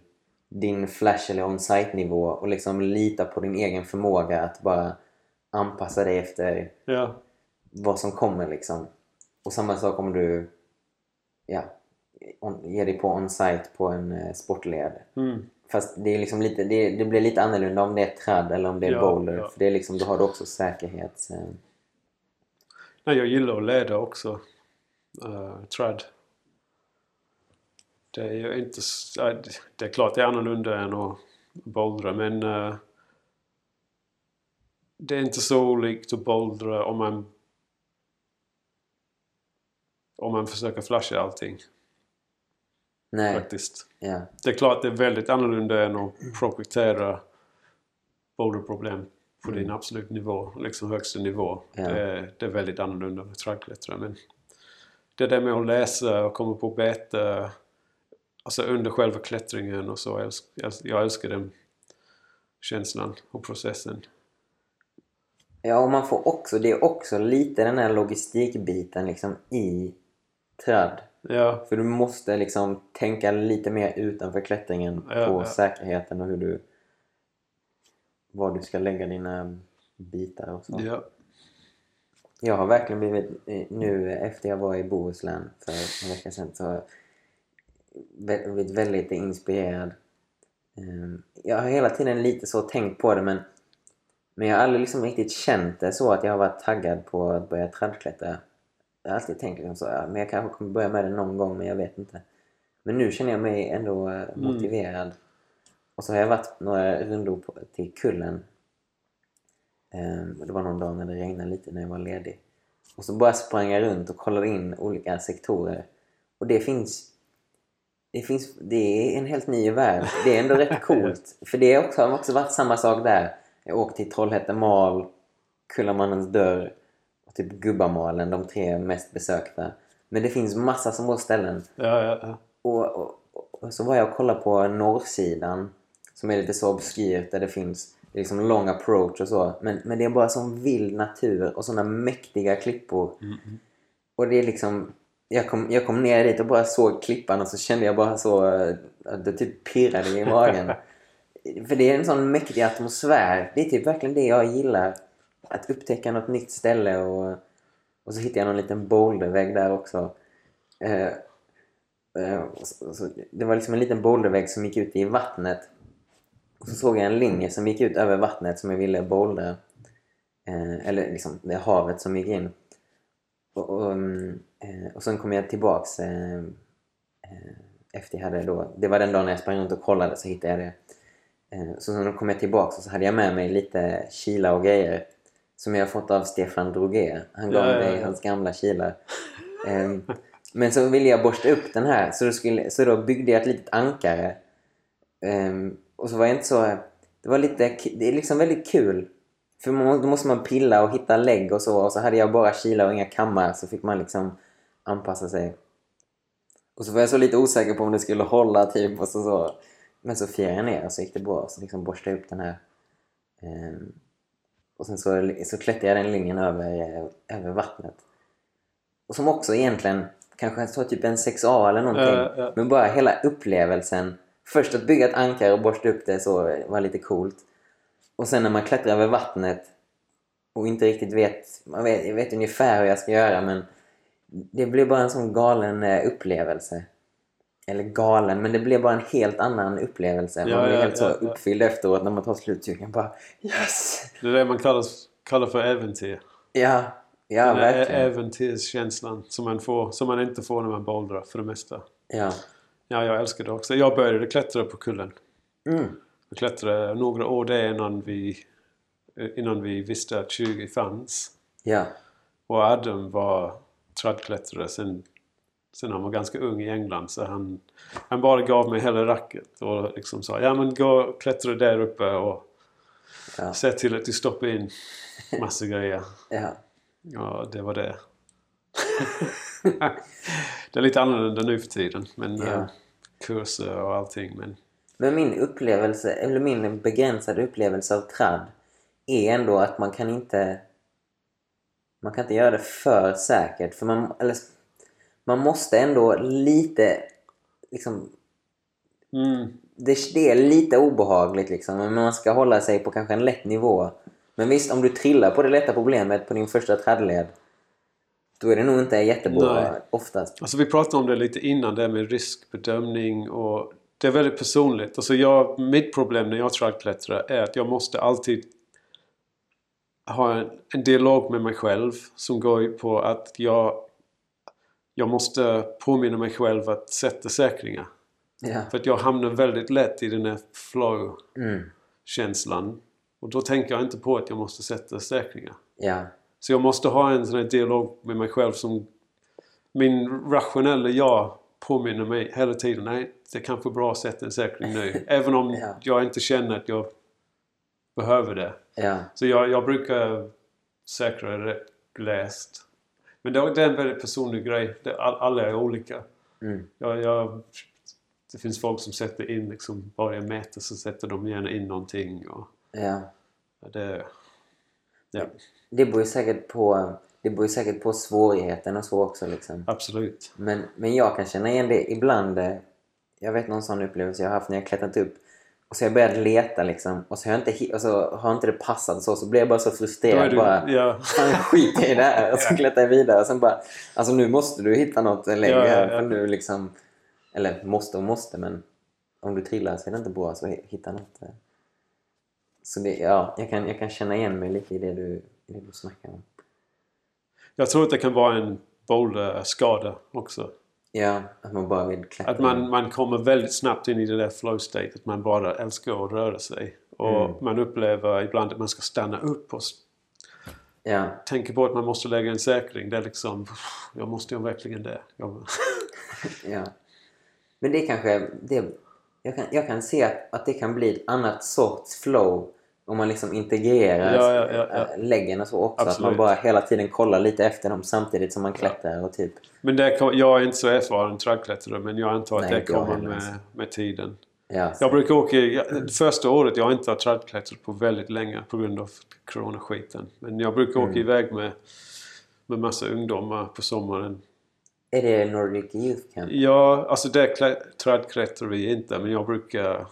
din flash eller on-site nivå. Och liksom lita på din egen förmåga att bara anpassa dig efter Ja. vad som kommer liksom. Och samma sak om du ja, on, ger dig på on-site på en eh, sportled. Mm. Fast det, är liksom lite, det, det blir lite annorlunda om det är tradd eller om det är Ja, boulder. ja. För det är liksom, då har du också säkerhets... eh, Nej, jag gillar att leda också. Uh, trad. Det är ju inte... det- är klart det är annorlunda än att bouldra men eh, det är inte så olikt att bouldra om man om man försöker flasha allting Nej, faktiskt. ja. Det är klart det är väldigt annorlunda än att projektera boulderproblem på din absolut nivå, liksom högsta nivå. Ja. Det, är, det är väldigt annorlunda med trädklättrare. Men det där med att läsa och komma på bete alltså under själva klättringen och så. Jag älskar, den känslan och processen. Ja, och man får också, det är också lite den här logistikbiten liksom i tradd. Ja, För du måste liksom tänka lite mer utanför klättringen Ja, på ja. säkerheten och hur du... Var du ska lägga dina bitar och så. ja, Jag har verkligen blivit, eh, nu efter jag var i Bohuslän för en vecka sedan, så har jag blivit väldigt inspirerad. Ehm, Jag har hela tiden lite så tänkt på det men, men jag har aldrig liksom riktigt känt det så att jag har varit taggad på att börja trädklättra. Jag har alltid tänkt liksom så, ja, men jag kanske kommer börja med det någon gång men jag vet inte. Men nu känner jag mig ändå eh, motiverad. Och så har jag varit några rundor på, till kullen och det var någon dag när det regnade lite när jag var ledig. Och så bara sprang jag runt och kollade in olika sektorer. Och det finns... Det finns... Det är en helt ny värld. Det är ändå rätt coolt. För det är också, har också varit samma sak där. Jag åkte till Trollhätte mal, Kullamannens dörr typ Gubbamalen, de tre mest besökta. Men det finns massa små ställen. ja, ja, ja. Och, och, och så var jag och kollade på norrsidan som är lite så obskyrt där det finns liksom lång approach och så. Men, men det är bara sån vild natur och såna mäktiga klippor. Och det är liksom... Jag kom, jag kom ner dit och bara såg klippan och så kände jag bara så att det typ pirrade i magen. För det är en sån mäktig atmosfär. Det är typ verkligen det jag gillar. Att upptäcka något nytt ställe och, och så hittade jag någon liten bouldervägg där också. Eh, Eh, så, så, det var liksom en liten bouldervägg som gick ut i vattnet. Och så såg jag en linje som gick ut över vattnet som jag ville bouldra. Eh, eller liksom det havet som gick in. Och, och, mm, eh, och sen kom jag tillbaks eh, eh, efter jag hade då... Det var den dagen jag sprang runt och kollade så hittade jag det. Eh, så sen kom jag tillbaks och så hade jag med mig lite kila och grejer. Som jag fått av Stefan Droger. Han gav Ja, ja, mig ja. hans gamla kilar. Ehm, men så ville jag borsta upp den här så då, skulle, så då byggde jag ett litet ankare. Ehm, och så var jag inte så... Det var lite... Det är liksom väldigt kul. För man, då måste man pilla och hitta lägg och så. Och så hade jag bara kilar och inga kammar så fick man liksom anpassa sig. Och så var jag så lite osäker på om det skulle hålla typ och så. så. Men så firade jag ner och så gick det bra. Så liksom borstade jag upp den här. Ehm, och sen så, så klättrade jag den linjen över, över vattnet. Och som också egentligen kanske så typ en 6A eller någonting. Ja, ja. Men bara hela upplevelsen. Först att bygga ett ankare och borsta upp det så var lite coolt. Och sen när man klättrar över vattnet och inte riktigt vet, man vet, jag vet ungefär hur jag ska göra men det blev bara en sån galen eh, upplevelse. Eller galen, men det blev bara en helt annan upplevelse. Man Ja, blir ja, helt så ja, uppfylld efteråt när man tar slutsugen. Bara yes! Det är det man kallar, kallar för äventyr. Ja, ja Den verkligen. äventyrskänslan som man, får, som man inte får när man bouldrar för det mesta. Ja. Ja, jag älskar det också. Jag började klättra på kullen. Mm. Jag klättrade några år där innan vi, innan vi visste att 20 fanns. Ja. Och Adam var trädklättrare sen, sen han var ganska ung i England. Så han, han bara gav mig hela racket och liksom sa ja men gå och klättra där uppe och Ja. se till att du stoppar in massa grejer. Ja. Ja, det var det. det är lite annorlunda nu för tiden. Men Ja. eh, kurser och allting. Men Men min upplevelse, eller min begränsade upplevelse av tradd är ändå att man kan inte man kan inte göra det för säkert. För man, eller, man måste ändå lite liksom mm, det, det är lite obehagligt liksom, men man ska hålla sig på kanske en lätt nivå. Men visst, om du trillar på det lätta problemet på din första traddled då är det nog inte jättebra Nej. oftast. Alltså vi pratade om det lite innan, det med riskbedömning och det är väldigt personligt. Alltså jag, mitt problem när jag trädklättrar är att jag måste alltid ha en, en dialog med mig själv som går ut på att jag, jag måste påminna mig själv att sätta säkringar. Ja. För att jag hamnar väldigt lätt i den här flow-känslan. Mm. Och då tänker jag inte på att jag måste sätta säkringar. Ja. Så jag måste ha en sån här dialog med mig själv som min rationella jag påminner mig hela tiden. Nej, det är kanske bra att sätta en säkring nu. Även om Ja. jag inte känner att jag behöver det. Så jag, jag brukar säkra rätt läst. Men det, är en väldigt personlig grej. Alla är olika. Mm. Jag, jag, det finns folk som sätter in liksom, bara en meter så sätter de gärna in någonting. Och ja. det, ja, Det beror ju säkert på, det beror säkert på svårigheten och så också liksom. absolut. Men, men jag kan känna igen det ibland. eh, Jag vet någon sån upplevelse jag har haft när jag klättrat upp. Och så jag börjat leta liksom. Och så har, jag inte, och så har inte det passat så. Så blir jag bara så frustrerad. du, bara, ja, skit i det här. Och så klättrar jag vidare. Och sen bara, alltså nu måste du hitta något längre Ja, ja, här. ja. För nu liksom, eller måste och måste men om du trillar så är det inte bra. Så hitta något. eh. Så det, ja, jag kan, jag kan känna igen mig lite i det du, i det du snackar om. jag tror att det kan vara en boulderskada också. Ja, att man bara vill klättra. Att man, man kommer väldigt snabbt in i det där flow state. Att man bara älskar att röra sig. Och Mm. man upplever ibland att man ska stanna upp och Ja, tänka på att man måste lägga en säkring. Det är liksom, jag måste ju verkligen det. Ja. Men det kanske... Det, jag, kan, jag kan se att, att det kan bli ett annat sorts flow om man liksom integrerar Ja, ja, ja, ja. äh, läggen och så också. Att man Absolut. bara hela tiden kollar lite efter dem samtidigt som man klättrar och typ... men det, kom- jag är inte så erfaren trädklättrare men jag antar att Nej, det kommer med, med tiden. Ja, Jag brukar åka... Jag, första året jag inte har trädklättrat på väldigt länge på grund av coronaskiten. Men jag brukar Mm. åka iväg med, med massa ungdomar på sommaren. Är det Nordic Youth Camp? Ja, alltså det klä- trädklättrar vi inte men jag brukar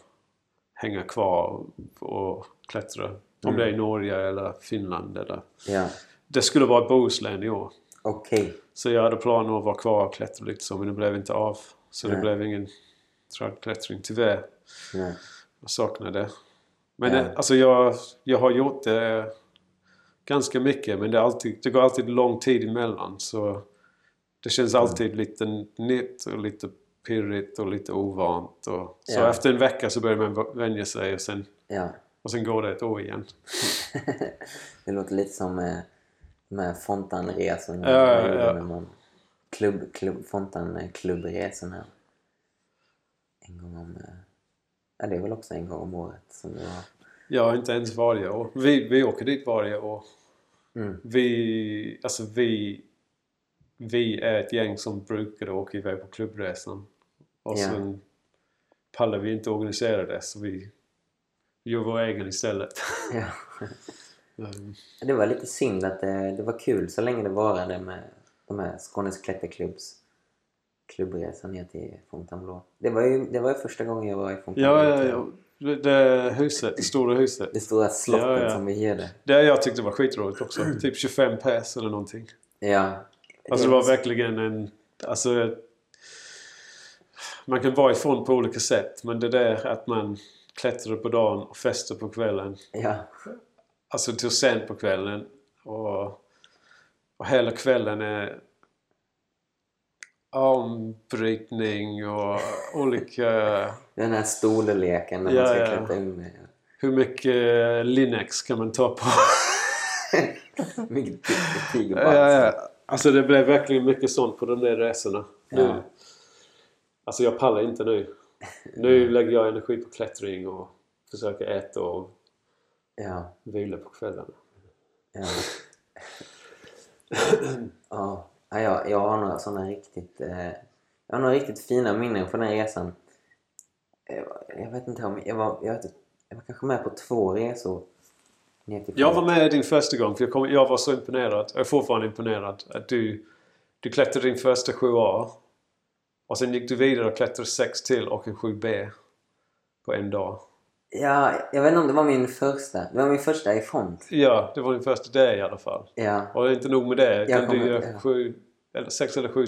hänga kvar och klättra. Om Mm. det är i Norge eller Finland eller... Ja, Det skulle vara Bohuslän i år. okej. Så jag hade planer att vara kvar och klättra lite så men det blev inte av. Så det Nej. blev ingen trädklättring tyvärr. Nej. Jag saknar det. Men Ja. eh, alltså jag, jag har gjort det ganska mycket men det, är alltid, det går alltid lång tid emellan så det känns Mm. alltid lite nytt och lite pirrigt och lite ovant. Och, så Ja. efter en vecka så börjar man vänja sig och sen, Ja. och sen går det ett år igen. det låter lite som eh, här fontanresorna. Ja, ja, ja. man- Klubb, klubb, fontanklubresorna. En gång om... eh, Ja, det är väl också en gång om året som det var. Ja, inte ens varje år. Vi, vi åker dit varje år. Mm. Vi, alltså vi, vi är ett gäng som brukar åka iväg på klubbresan. Och Ja. sen pallar vi inte organisera det så vi gör vår egen istället. Mm. Det var lite synd att det, det var kul så länge det varade med de här Skånes klätterklubbs klubbresan ner till Fontainebleau. Det var ju, det var ju första gången jag var i Fontainebleau. ja, ja, ja. Det, det huset, det stora huset. Det stora slottet Ja, ja. som vi hyrde. Det jag tyckte var skitroligt också. Typ 25 pers eller någonting. Ja. Alltså det var verkligen en... Alltså... Man kan vara ifrån på olika sätt men det där att man klättrar på dagen och festar på kvällen. Ja. Alltså till sent på kvällen. Och, och hela kvällen är armbrytning och olika... Den här stolleken när Ja, man ska ja. klättra in. Hur mycket Linux kan man ta på? Mycket ti- tigerband. ja, ja. Alltså det blev verkligen mycket sånt på de där resorna. Nu. Ja. Alltså jag pallar inte nu. Nu lägger jag energi på klättring och försöker äta och Ja. vila på kvällarna. Ja. ja. Ja, jag, jag har några sådana riktigt... Eh, jag har några riktigt fina minnen från den resan. Jag, jag vet inte om... Jag var, jag, vet, jag var kanske med på två resor. Jag var med din första gång för jag, kom, jag var så imponerad. Jag är fortfarande imponerad. Att du, du klättrade din första 7A. Och sen gick du vidare och klättrade 6 till och en 7B. På en dag. Ja, jag vet inte om det var min första. Det var min första i front. Ja, det var din första dag i alla fall. Ja. Och inte nog med det. Jag Kan du göra ja. sju, eller sex eller sju,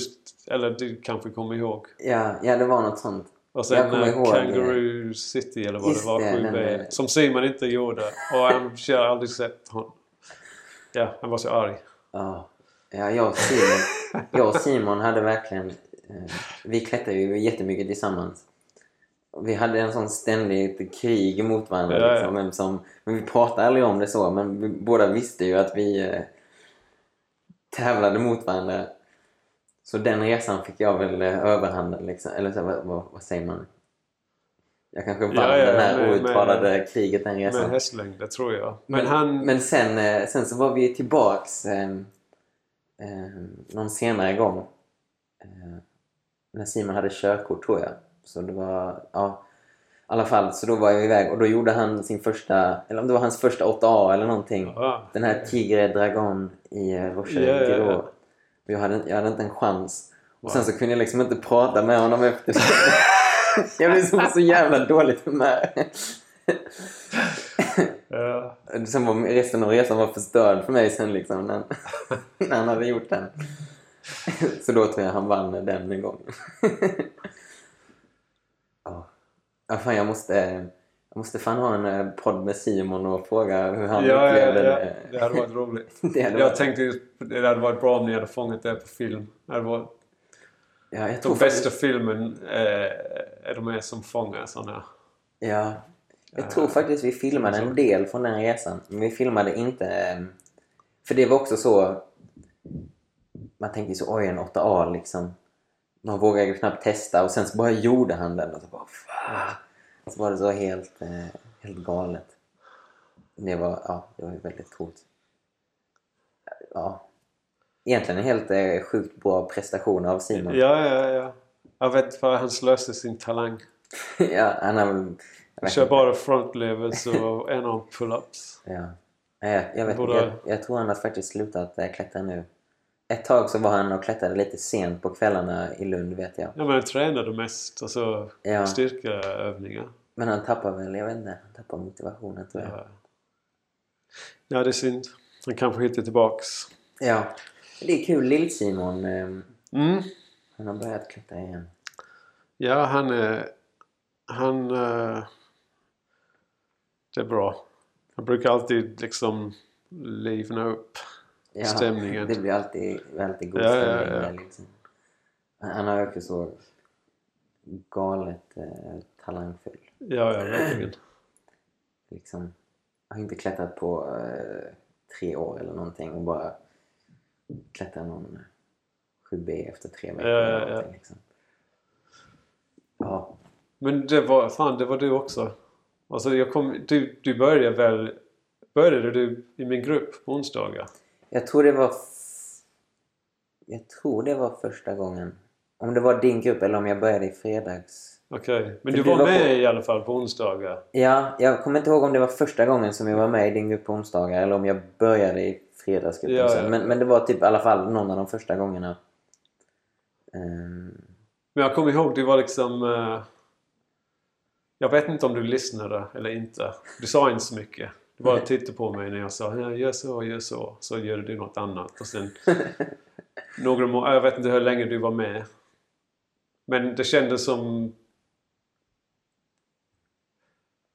eller du kanske kommer ihåg. Ja, ja, det var något sånt. Och sen eh, Kangaroo City eller vad Just det var, det, 7B. den, eh, Som Simon inte gjorde. Och han jag har aldrig sett honom. Ja, han var så arg. Ja, ja jag, och Simon, jag och Simon hade verkligen... Eh, vi klättrade ju jättemycket tillsammans. Vi hade en sån ständigt krig mot varandra. Ja, ja. Liksom, vem som, men vi pratade aldrig om det så, men vi båda visste ju att vi eh, tävlade mot varandra. Så den resan fick jag väl eh, överhanden. Liksom. Eller så, vad, vad, vad säger man? Jag kanske vann Ja, ja, det här med- outtalade kriget den resan. Med hästlängd, det tror jag. Men, Men, han... men sen, eh, sen så var vi tillbaks eh, eh, någon senare gång. Eh, när Simon hade körkort tror jag. Så det var, ja. I alla fall, så då var jag iväg och då gjorde han sin första, eller om det var hans första 8A eller någonting. Ja. Den här Tigre Dragon i eh, Rocher Ja, jag hade, jag hade inte en chans. Och sen så kunde jag liksom inte prata med honom efter det. jag blev så, så jävla dåligt humör. Ja. Sen var resten av resan var förstörd för mig sen liksom när, när han hade gjort den. Så då tror jag han vann den gången. ja. ja, fan jag måste, jag måste fan ha en eh, podd med Simon och fråga hur han Ja, ja, upplevde ja. det. Det hade varit roligt. Det hade Jag varit- tänkte ju- det hade varit bra om ni hade fångat det på film. Det hade varit, ja, jag tror de bästa faktiskt, filmen eh, är de är som fångar sådana. ja, jag tror faktiskt vi filmade en del från den resan. Men vi filmade inte... eh, För det var också så... Man tänkte så, oj en 8A liksom. Man vågade ju knappt testa och sen så bara gjorde han den och så bara... "Fan." Så var det så helt, eh, helt galet. Det var, ja, det var väldigt coolt. Ja. Egentligen en helt eh, sjukt bra prestation av Simon. Ja, ja, ja. Jag vet inte vad han slösade sin talang. ja han har jag Han kör bara frontlevers och en av pull-ups. Ja. Nej, jag, vet, jag, jag tror han har faktiskt slutat eh, klättra nu. Ett tag så var han och klättrade lite sent på kvällarna i Lund vet jag. Ja, men han tränade mest. Alltså Ja. styrkeövningar. Men han tappar väl, jag vet inte, han tappar motivationen tror jag. Ja. ja, det är synd. Han kanske hittar tillbaks. Ja. Det är kul, Lill-Simon. Eh, Mm. han har börjat klättra igen. Ja, han är... Han... eh, det är bra. Han brukar alltid liksom livna upp Ja, stämningen. Det blir alltid väldigt god Ja, ja, stämning ja. där liksom. Han har också så galet eh, talangfull. Ja, ja, verkligen. liksom, har inte klättrat på eh, tre år eller någonting och bara klättrat någon 7B efter tre veckor. Ja, ja, ja. Liksom. ja. Men det var... Fan, det var du också. Alltså, jag kom... Du, du började väl... Började du i min grupp på onsdagar? Jag tror det var... Jag tror det var första gången. Om det var din grupp eller om jag började i fredags. Okej. Men För du du var var med på- i alla fall på onsdagar? Ja, jag kommer inte ihåg om det var första gången som jag var med i din grupp på onsdagar eller om jag började i fredagsgruppen Ja, sen. ja. Men, men det var typ i alla fall någon av de första gångerna. Ehm, Men jag kommer ihåg, du var liksom... eh, jag vet inte om du lyssnade eller inte. Du sa inte så mycket. Bara tittade på mig när jag sa gör så, gör så. Så gör du något annat. Och sen några må- Jag vet inte hur länge du var med. Men det kändes som...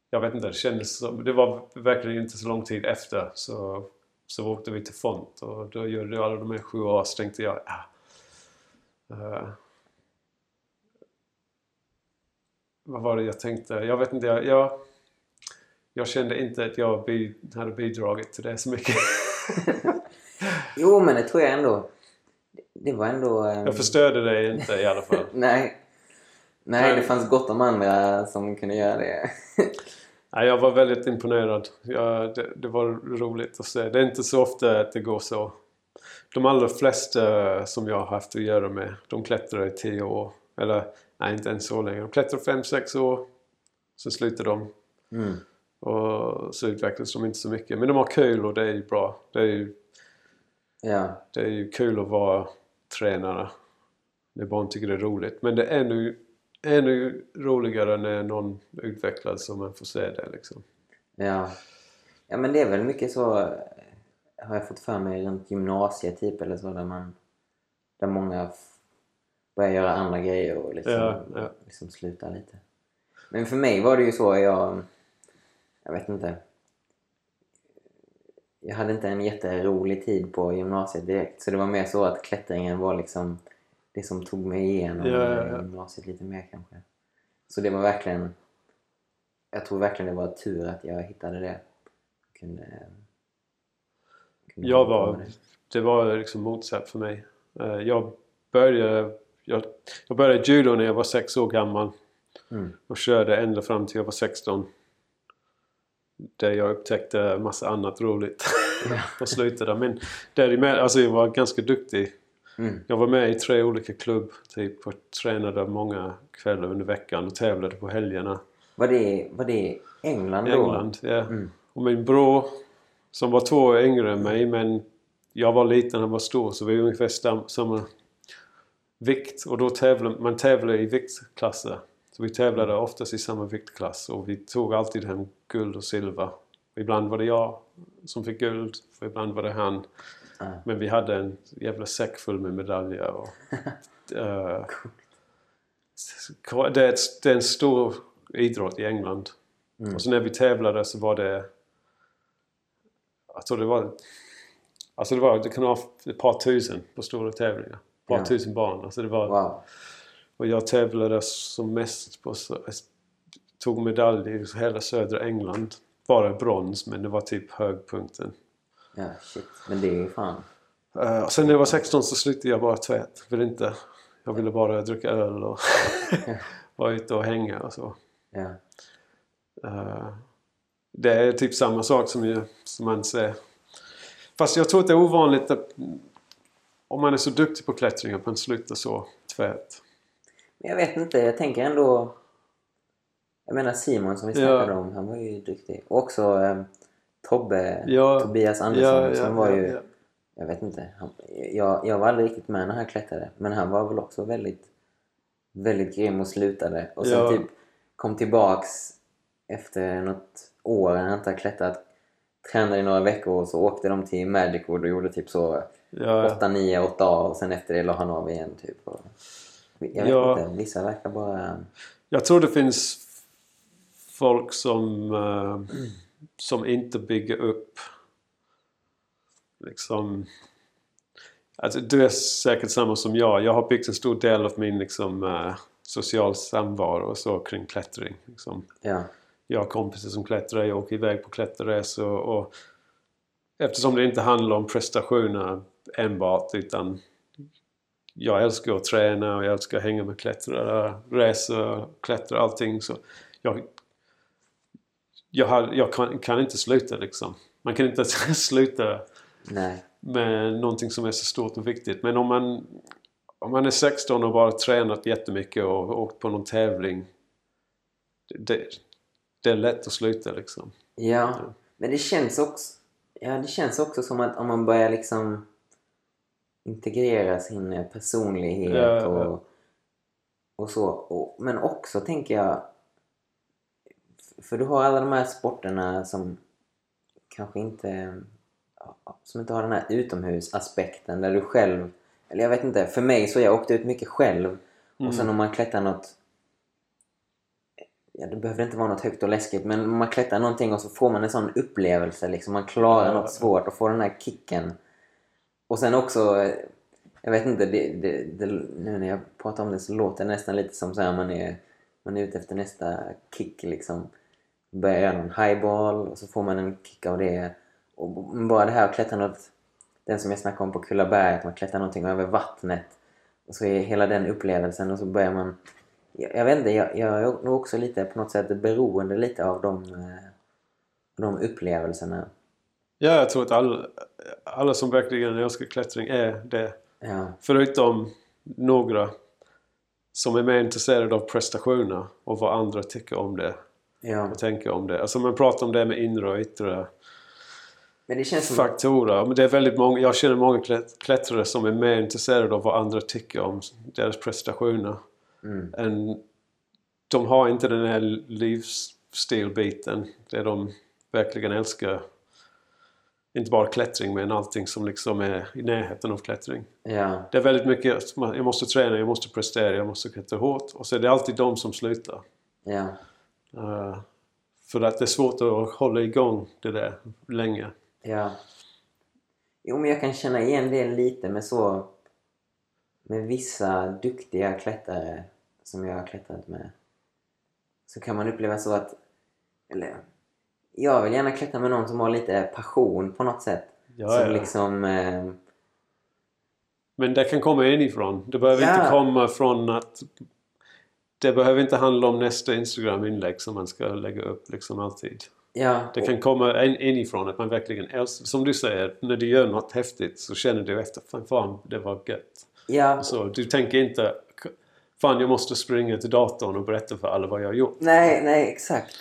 Jag vet inte, det kändes som... Det var verkligen inte så lång tid efter så, så åkte vi till Font och då gjorde du alla de här sju år så tänkte jag... Ah, vad var det jag tänkte? Jag vet inte. Jag, jag, jag kände inte att jag bi, hade bidragit till det så mycket. jo, men det tror jag ändå. Det var ändå... ehm, jag förstörde dig inte i alla fall. Nej. Nej, Men- det fanns gott om andra som kunde göra det. Nej, jag var väldigt imponerad. Jag, det, det var roligt att se. Det är inte så ofta att det går så. De allra flesta som jag har haft att göra med, de klättrar i 10 år. Eller nej, inte ens så länge. De klättrar 5-6 år. Sen slutade de. Mm. Och så utvecklades de inte så mycket. Men de har kul och det är ju bra. Det är ju, Ja. det är ju kul att vara tränare. När barn tycker det är roligt. Men det är ännu, ännu roligare när någon utvecklas så man får se det liksom. Ja. Ja men det är väl mycket så har jag fått för mig runt gymnasiet typ eller så där man där många börjar göra andra grejer och liksom, Ja, ja. liksom slutar lite. Men för mig var det ju så jag jag vet inte jag hade inte en jätterolig tid på gymnasiet direkt så det var mer så att klättringen var liksom det som tog mig igenom Ja, ja, ja. gymnasiet lite mer kanske. Så det var verkligen jag tror verkligen det var tur att jag hittade det. Kunde, kunde Jag var, det var liksom motsatt för mig. Eh, Jag började, jag, jag började judo när jag var sex år gammal. Mm. Och körde ända fram till jag var 16. Där jag upptäckte massa annat roligt. och slutade. Men däremellan, alltså jag var ganska duktig. Mm. Jag var med i tre olika klubb typ och tränade många kvällar under veckan och tävlade på helgerna. Var det, var det England då? England, ja. Mm. Och min bror som var två år yngre än mig men jag var liten han var stor så vi var ungefär samma vikt. Och då tävlade man tävlar i viktklasser. Så vi tävlade oftast i samma viktklass och vi tog alltid hem guld och silver. Ibland var det jag som fick guld och ibland var det han. Ah. Men vi hade en jävla säck full med medaljer. Och, eh, det, är ett, det är en stor idrott i England. Mm. Och så när vi tävlade så var det... Alltså det var... Alltså det var... Det kan vara ett par tusen på stora tävlingar. Ett par Ja. tusen barn. Alltså det var... Wow. Och jag tävlade som mest på... Tog medalj i hela södra England. Bara brons men det var typ högpunkten. Ja, shit. Men det är ju fan... Uh, sen när jag var 16 så slutade jag bara tvätt. Vill inte, jag ville bara dricka öl och vara ute och hänga och så. Ja. Eh, det är typ samma sak som, ju, som man säger. Fast jag tror att det är ovanligt att om man är så duktig på klättring att man slutar så tvärt. Men jag vet inte, jag tänker ändå... Jag menar Simon som vi Ja. snackade om, han var ju duktig. Och också eh, Tobbe, Ja. Tobias Andersson som var ju... ja. Jag vet inte. Han, jag, jag var aldrig riktigt med när han klättrade. Men han var väl också väldigt, väldigt grym och slutade. Och sen Ja. typ kom tillbaks efter något år när han inte har klättrat. Tränade i några veckor och så åkte de till Magic Wood och gjorde typ så Ja, 8, 9, 8 A och sen efter det la han av igen typ. Och, jag vet Ja. inte, vissa verkar bara... Jag tror det finns folk som, eh, som inte bygger upp liksom Alltså, du är säkert samma som jag. Jag har byggt en stor del av min liksom, eh, social samvaro och så kring klättring. Liksom. Ja, Jag har kompisar som klättrar, jag åker iväg på klätterresor och eftersom det inte handlar om prestationer enbart utan jag älskar att träna och jag älskar att hänga med klättrare, resa, klättra, allting så jag, jag, har, jag kan, kan inte sluta liksom. Man kan inte sluta nej. med någonting som är så stort och viktigt. Men om man, om man är 16 och bara tränat jättemycket och åkt på någon tävling. Det, det är lätt att sluta liksom. Ja, men det känns också... Ja, det känns också som att om man börjar liksom integrera sin eh, personlighet Ja, ja, ja. och, och så. Och, men också tänker jag... För du har alla de här sporterna som kanske inte... Som inte har den här utomhusaspekten där du själv... Eller jag vet inte, för mig så jag åkte ut mycket själv. Och sen Mm. om man klättrar något... Ja, det behöver inte vara något högt och läskigt men man klättrar någonting och så får man en sån upplevelse liksom. Man klarar Ja. något svårt och får den här kicken. Och sen också... Eh, jag vet inte, det, det, det, nu när jag pratar om det så låter det nästan lite som så här man är, man är ute efter nästa kick liksom. Börjar göra någon highball och så får man en kick av det. Och bara det här att klättra något... Den som jag snackade om på Kullaberg, att man klättrar någonting över vattnet. Och så är hela den upplevelsen och så börjar man... Jag, jag vet inte, jag, jag är nog också lite på något sätt beroende lite av de, eh, de upplevelserna. Ja, jag tror att alla, alla som verkligen älskar klättring är det. Ja, Förutom några som är mer intresserade av prestationer och vad andra tycker om det. Ja. att tänka om det. Alltså man pratar om det med inre och yttre Men det känns som... faktorer. Men det är väldigt många, jag känner många klätt- klättrare som är mer intresserade av vad andra tycker om deras prestationer. Mm. Än, de har inte den här livsstilbiten. Det de verkligen älskar. Inte bara klättring men allting som liksom är i närheten av klättring. Ja. Det är väldigt mycket, jag måste träna, jag måste prestera, jag måste klättra hårt. Och så är det alltid de som slutar. Ja. Eh, för att det är svårt att hålla igång det där länge. Ja. Jo, men jag kan känna igen det lite med så... Med vissa duktiga klättrare som jag har klättrat med. Så kan man uppleva så att... Eller... Jag vill gärna klättra med någon som har lite passion på något sätt. Ja, som ja. liksom... Eh, Men det kan komma inifrån. Det behöver Ja. inte komma från att... Det behöver inte handla om nästa Instagram-inlägg som man ska lägga upp liksom alltid. ja. Det kan komma in, inifrån att man verkligen älskar... Som du säger, när du gör något häftigt så känner du efter fan, fan det var gött. Ja. Så du tänker inte fan jag måste springa till datorn och berätta för alla vad jag har gjort. Nej, nej, exakt.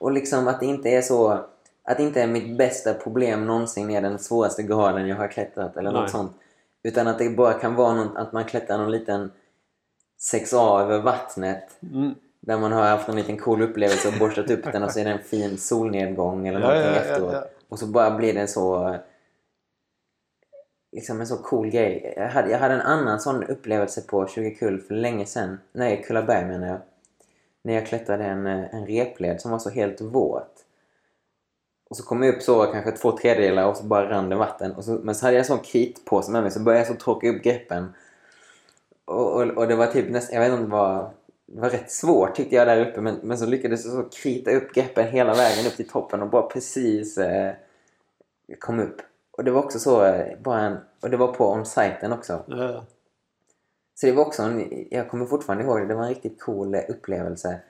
Och liksom att det inte är så... Att inte är mitt bästa problem någonsin är den svåraste graden jag har klättrat eller Nej. något sånt. Utan att det bara kan vara någon, att man klättrar någon liten 6A över vattnet. Mm. Där man har haft en liten cool upplevelse och borstat upp den och så är det en fin solnedgång eller Ja, någonting ja, efteråt. ja. Och så bara blir det så... Liksom en så cool grej. Jag hade, jag hade en annan sån upplevelse på 20 kull för länge sedan. Nej, Kullaberg menar jag. När jag klättrade en, eh, en repled som var så helt våt. Och så kom jag upp så kanske två tredjedelar och så bara rann det vatten. Och så, men så hade jag en sån kritpåse med mig så började jag så torka upp greppen. Och, och, och det var typ nästan, jag vet inte om det var, det var rätt svårt tyckte jag där uppe men, men så lyckades jag så krita upp greppen hela vägen upp till toppen och bara precis eh, kom upp. Och det var också så, eh, bara en, och det var på on-siten också. Mm. Så det var också en, jag kommer fortfarande ihåg det, det var en riktigt cool upplevelse.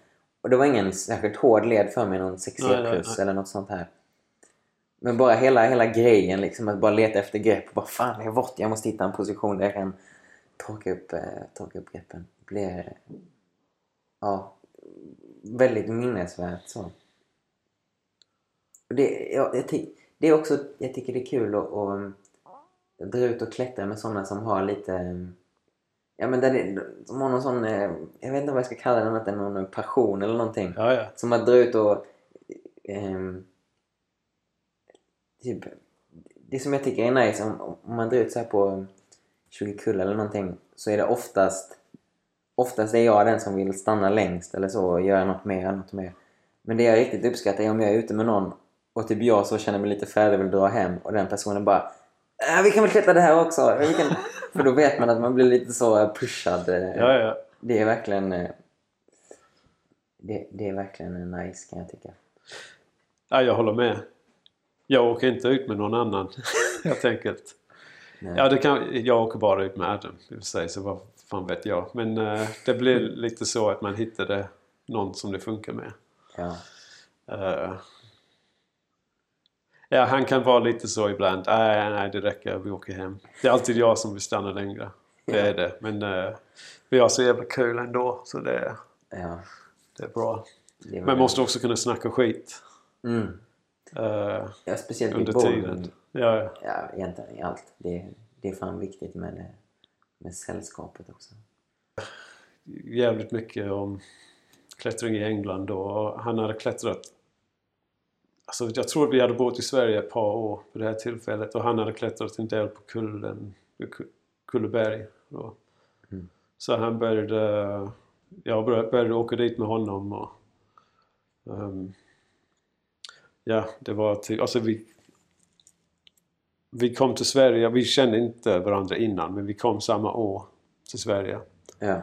Och det var ingen särskilt hård led för mig, någon 6 Nej, nej, plus nej. eller något sånt här. Men bara hela, hela grejen liksom, att bara leta efter grepp. och Bara fan, det är vått, jag måste hitta en position där jag kan torka upp, eh, torka upp greppen. Blir, ja, väldigt minnesvärt så. Och det, ja, jag det är också, jag tycker det är kul att, att dra ut och klättra med sådana som har lite Ja men där det, som har någon sån, eh, jag vet inte vad jag ska kalla det, annat än någon passion eller någonting. Ja, ja. Som att dra ut och... ehm, typ, det som jag tycker är nice, om, om man drar ut så här på 20 kull eller någonting, så är det oftast... Oftast är jag den som vill stanna längst eller så och göra något mer, något mer. Men det jag riktigt uppskattar är om jag är ute med någon och typ jag så känner mig lite färdig och vill dra hem och den personen bara äh, vi kan väl klättra det här också. Vi kan... För då vet man att man blir lite så pushad. eh, ja, ja. det är verkligen... eh, Det, det är verkligen nice kan jag tycka. ja, jag håller med. Jag åker inte ut med någon annan helt enkelt. Nej. Ja, det kan, jag åker bara ut med Adam i och för sig, så vad fan vet jag. Men eh, det blir lite så att man hittade någon som det funkar med. Ja. Eh, ja, han kan vara lite så ibland. Nej, nej, det räcker. Vi åker hem. Det är alltid jag som vill stanna längre. Det är det. Men eh, vi har så jävla kul ändå. Så det, ja. det är bra. Det är Man måste också kunna snacka skit. Mm. eh, Ja, speciellt under tiden. Ja, ja. Ja, egentligen i allt. Det, det är fan viktigt med, med sällskapet också. jävligt mycket om klättring i England och han hade klättrat Alltså jag tror vi hade bott i Sverige ett par år på det här tillfället och han hade klättrat en del på kullen, Ku- Kulleberg. Då. Mm. Så han började, jag började, åka dit med honom och ehm, ja, det var till, alltså vi vi kom till Sverige, vi kände inte varandra innan men vi kom samma år till Sverige. Ja.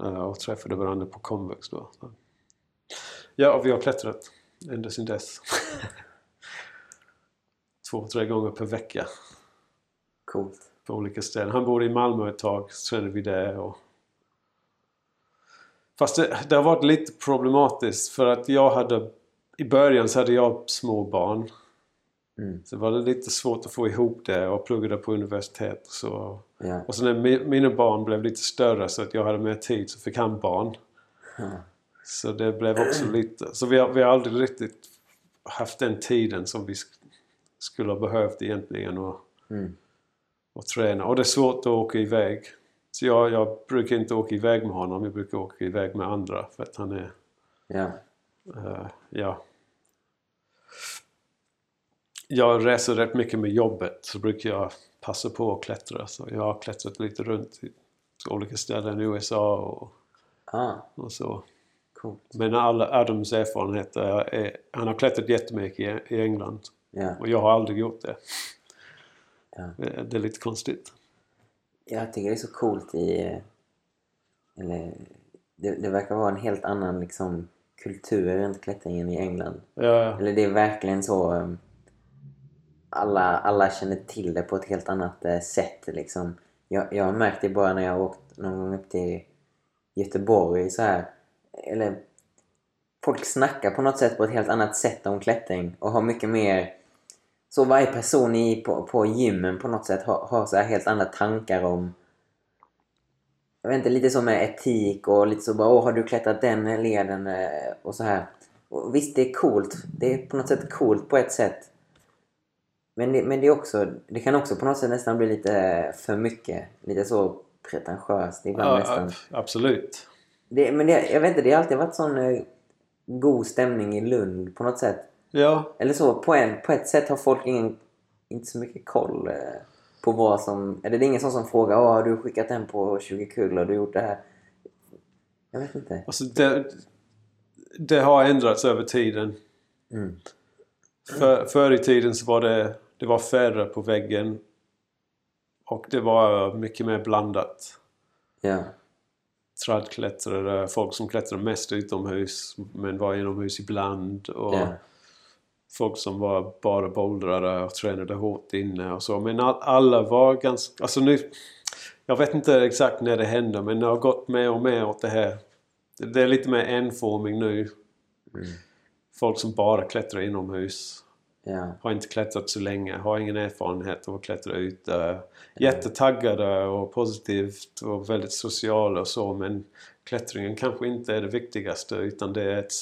Eh, och träffade varandra på komvux då. Ja, och vi har klättrat ända sedan dess. Två, tre gånger per vecka Coolt. på olika ställen. Han bodde i Malmö ett tag, så kände vi det. Och... Fast det, det har varit lite problematiskt för att jag hade i början så hade jag små barn. Mm. Så var det lite svårt att få ihop det och pluggade på universitet och så. Ja. Och så när mi- mina barn blev lite större så att jag hade mer tid så fick han barn. Ja. Så det blev också lite... Så vi har, vi har aldrig riktigt haft den tiden som vi sk- skulle ha behövt egentligen och, Mm. och träna. Och det är svårt att åka iväg. Så jag, jag brukar inte åka iväg med honom. Jag brukar åka iväg med andra för att han är... Ja. eh, ja. Jag reser rätt mycket med jobbet så brukar jag passa på att klättra. Så jag har klättrat lite runt i olika ställen i USA och, Ah, och så. Coolt. Men alla Adams erfarenheter är... Han har klättrat jättemycket i, i England. Ja. Och jag har aldrig gjort det. Ja. Det är lite konstigt. Jag tycker det är så coolt i... Eller... Det, det verkar vara en helt annan liksom, kultur runt klättringen i England. Ja, Eller det är verkligen så... um, Alla, alla känner till det på ett helt annat eh, sätt liksom. Jag, jag har märkt det bara när jag har åkt någon gång upp till Göteborg så här. Eller... Folk snackar på något sätt på ett helt annat sätt om klättring och har mycket mer... Så varje person i, på, på gymmen på något sätt har, har så här helt andra tankar om... Jag vet inte, lite som med etik och lite så bara åh har du klättrat den leden eh, och så här. Och visst, det är coolt. Det är på något sätt coolt på ett sätt. Men det, men det är också, det kan också på något sätt nästan bli lite för mycket. Lite så pretentiöst ibland ja nästan. ab- absolut. Det, men det, jag vet inte, det har alltid varit sån eh, god stämning i Lund på något sätt. Ja, Eller så, på, en, på ett sätt har folk ingen, inte så mycket koll eh, på vad som... Eller det är ingen sån som frågar Åh, har du skickat den på 20 kul och du gjort det här? Jag vet inte. alltså det, det har ändrats över tiden. Mm. För, förr i tiden så var det, det var färre på väggen. Och det var mycket mer blandat. Ja. Trädklättrare, folk som klättrar mest utomhus men var inomhus ibland. Och Ja. folk som var bara bouldrare och tränade hårt inne och så. Men all, alla var ganska... Alltså nu... Jag vet inte exakt när det hände men det har gått mer och mer åt det här. Det, är lite mer enformig nu. Mm. Folk som bara klättrar inomhus. Ja. Har inte klättrat så länge, har ingen erfarenhet av att klättra ute. Jättetaggade och positivt och väldigt sociala och så men klättringen kanske inte är det viktigaste utan det är ett,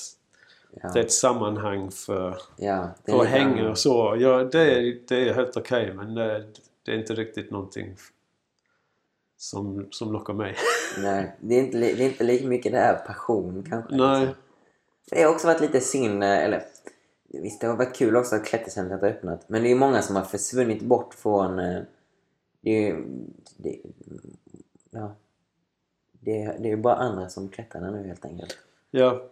Ja. det är ett sammanhang för för att hänga och så. Ja, det, är, det är helt okej men det, det är inte riktigt någonting som, som lockar mig. Nej, det är, inte, det är inte lika mycket det här passion kanske. Nej. liksom. Det har också varit lite synd, eller visst det har varit kul också att klättercentret har öppnat. Men det är många som har försvunnit bort från... eh, Det är ju... Det, ja. Det, det är ju bara andra som klättrar nu helt enkelt. Ja,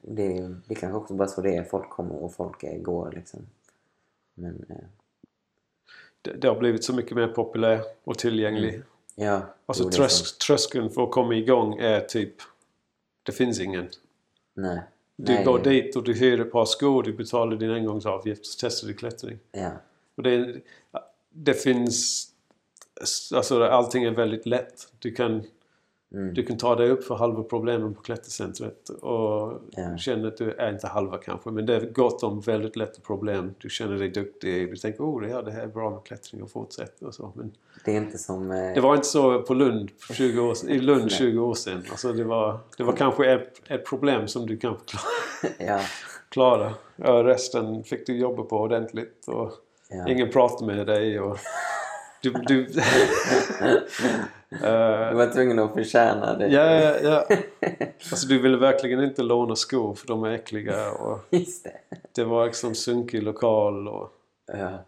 Det, är- det är kanske också bara så det är. Folk kommer och folk går liksom. Men eh, det, det har blivit så mycket mer populär och tillgänglig. ja. Alltså trösk, tröskeln för att komma igång är typ... Det finns ingen. Nej. Du Nej, går dit och du hyr ett par skor, du betalar din engångsavgift och testar du klättring. Ja. Och det, det finns... Alltså allting är väldigt lätt. Du kan, Mm. du kan ta dig upp för halva problemen på klättercentret och Ja. känner att du är inte halva kanske men det är gott om väldigt lätta problem. Du känner dig duktig. Du tänker oh ja, det här är bra med klättring och fortsätt och så. Men Det är inte som... eh, det var inte så på Lund för 20 år, i Lund 20 år sedan. Alltså det var, det var kanske ett, ett problem som du kanske klarade. Ja, resten fick du jobba på ordentligt och Ja. ingen pratade med dig. Och du, du, Du var tvungen att förtjäna det. ja, ja, ja. Alltså du ville verkligen inte låna skor för de är äckliga. Och Just det. det var liksom sunkig lokal och Ja.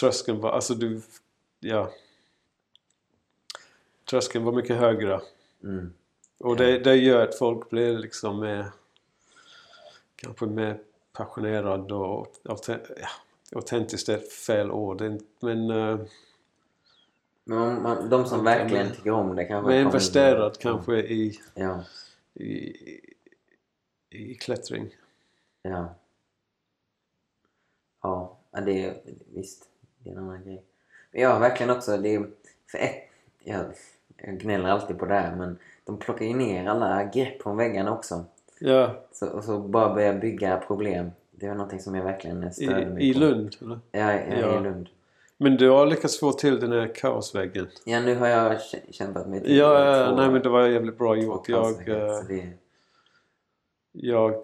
tröskeln var... Alltså du... Ja. Tröskeln var mycket högre. Mm. Och det, det gör att folk blir liksom mer... Kanske mer passionerad och... auten- Ja, autentiskt är fel ord. Men... Men man, man, de som verkligen tycker om det kanske... kommer- investerad kanske i, Ja. i, i klättring. Ja. Ja, ja, det är visst. Det är en annan grej. Men har verkligen också... Det är, för ett, jag, jag gnäller alltid på det här men de plockar ju ner alla grepp från väggarna också. Ja, Så, och så bara börjar bygga problem. Det var någonting som jag verkligen i, störde mig i på. Lund. Eller? Ja, ja, Ja. i Lund. Men du har lyckats få till den här kaosväggen. Ja, nu har jag kä- kämpat mig till Ja, två- nej men det var jävligt bra gjort. Jag, eh, det, jag,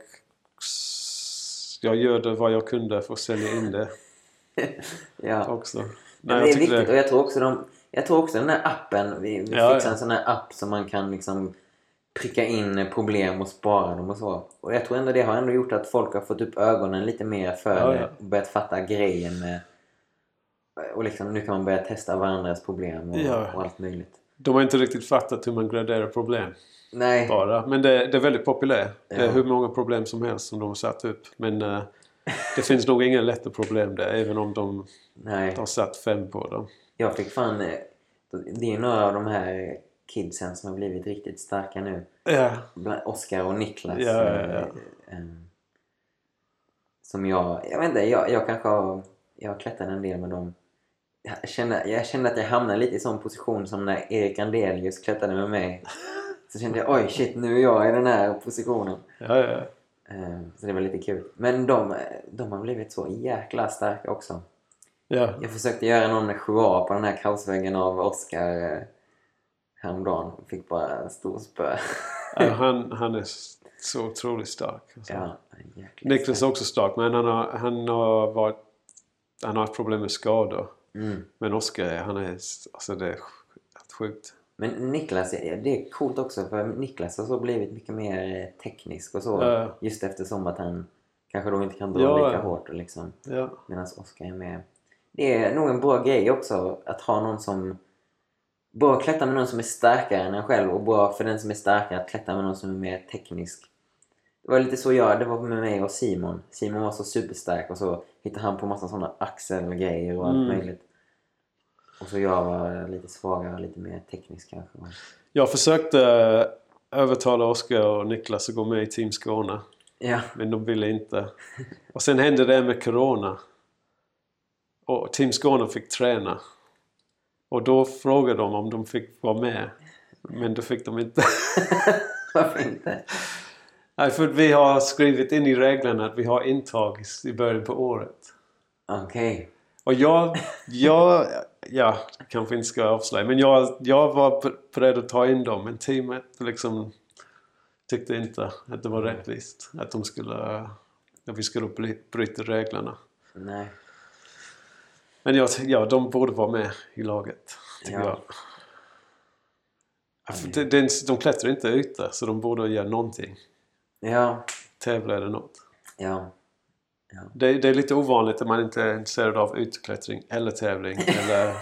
jag gör det vad jag kunde för att sälja in det Ja. också. Men Nej, det jag är viktigt och jag tror också de, jag tror också den här appen, vi, vi Ja, fixar ja. en sån här app som man kan liksom pricka in problem och spara dem och så. Och jag tror ändå det har ändå gjort att folk har fått upp ögonen lite mer för Ja, det ja. och börjat fatta grejen med och liksom nu kan man börja testa varandras problem och, Ja. och allt möjligt. De har inte riktigt fattat hur man graderar problem Nej. bara. Men det, det är väldigt populärt. Det är Ja. hur många problem som helst som de har satt upp. Men eh, det finns nog inga lätta problem där även om de Nej. har satt fem på dem. Jag fick fan... eh, Det är några av de här kidsen som har blivit riktigt starka nu. Ja, Oscar och Niklas. Ja, ja, ja. eh, Som jag... Jag vet inte, jag, jag kanske har... Jag har klättrat en del med dem. Jag kände, jag kände att jag hamnade lite i sån position som när Erik Andelius klättrade med mig. Så kände jag oj shit, nu är jag i den här positionen. ja, ja. Eh, Så det var lite kul. Men de, de har blivit så jäkla starka också. ja. Jag försökte göra någon 7A på den här kaosväggen av Oscar eh, häromdagen. Fick bara en stor spö. Ja, han, han är så otroligt stark. Alltså. ja, Niklas är också stark men han har, han har varit han har haft problem med skador. Mm. Men Oskar, han är... Alltså det är sjukt. Men Niklas, det är coolt också för Niklas har så blivit mycket mer eh, teknisk och så. Ja. Just eftersom att han kanske då inte kan dra Ja, lika hårt och liksom. Ja. Medan Oscar är med. Det är nog en bra grej också att ha någon som... Bra att klättra med någon som är starkare än en själv och bra för den som är starkare att klättra med någon som är mer teknisk. Det var lite så jag, det var med mig och Simon. Simon var så superstark och så hittade han på massa sådana axelgrejer och allt Mm. möjligt. Och så jag var lite svagare lite mer teknisk kanske. Jag försökte eh, övertala Oskar och Niklas att gå med i Team Skåne. Ja, Men de ville inte. Och sen hände det med Corona. Och Team Skåne fick träna. Och då frågade de om de fick vara med. Men det fick de inte. varför inte? Nej, för vi har skrivit in i reglerna att vi har intag i- början på året. Okej. Och jag, jag ja, kanske inte ska avslöja, men jag, jag var beredd att ta in dem. Men teamet liksom tyckte inte att det var rättvist. Att de skulle, att vi skulle bry- bryta reglerna. Nej. Men jag, ja, de borde vara med i laget, tycker Ja. jag. De klättrar inte ute, så de borde göra någonting. Ja. Tävla eller något. Ja. Det, det är lite ovanligt att man inte är intresserad av utklättring eller tävling. eller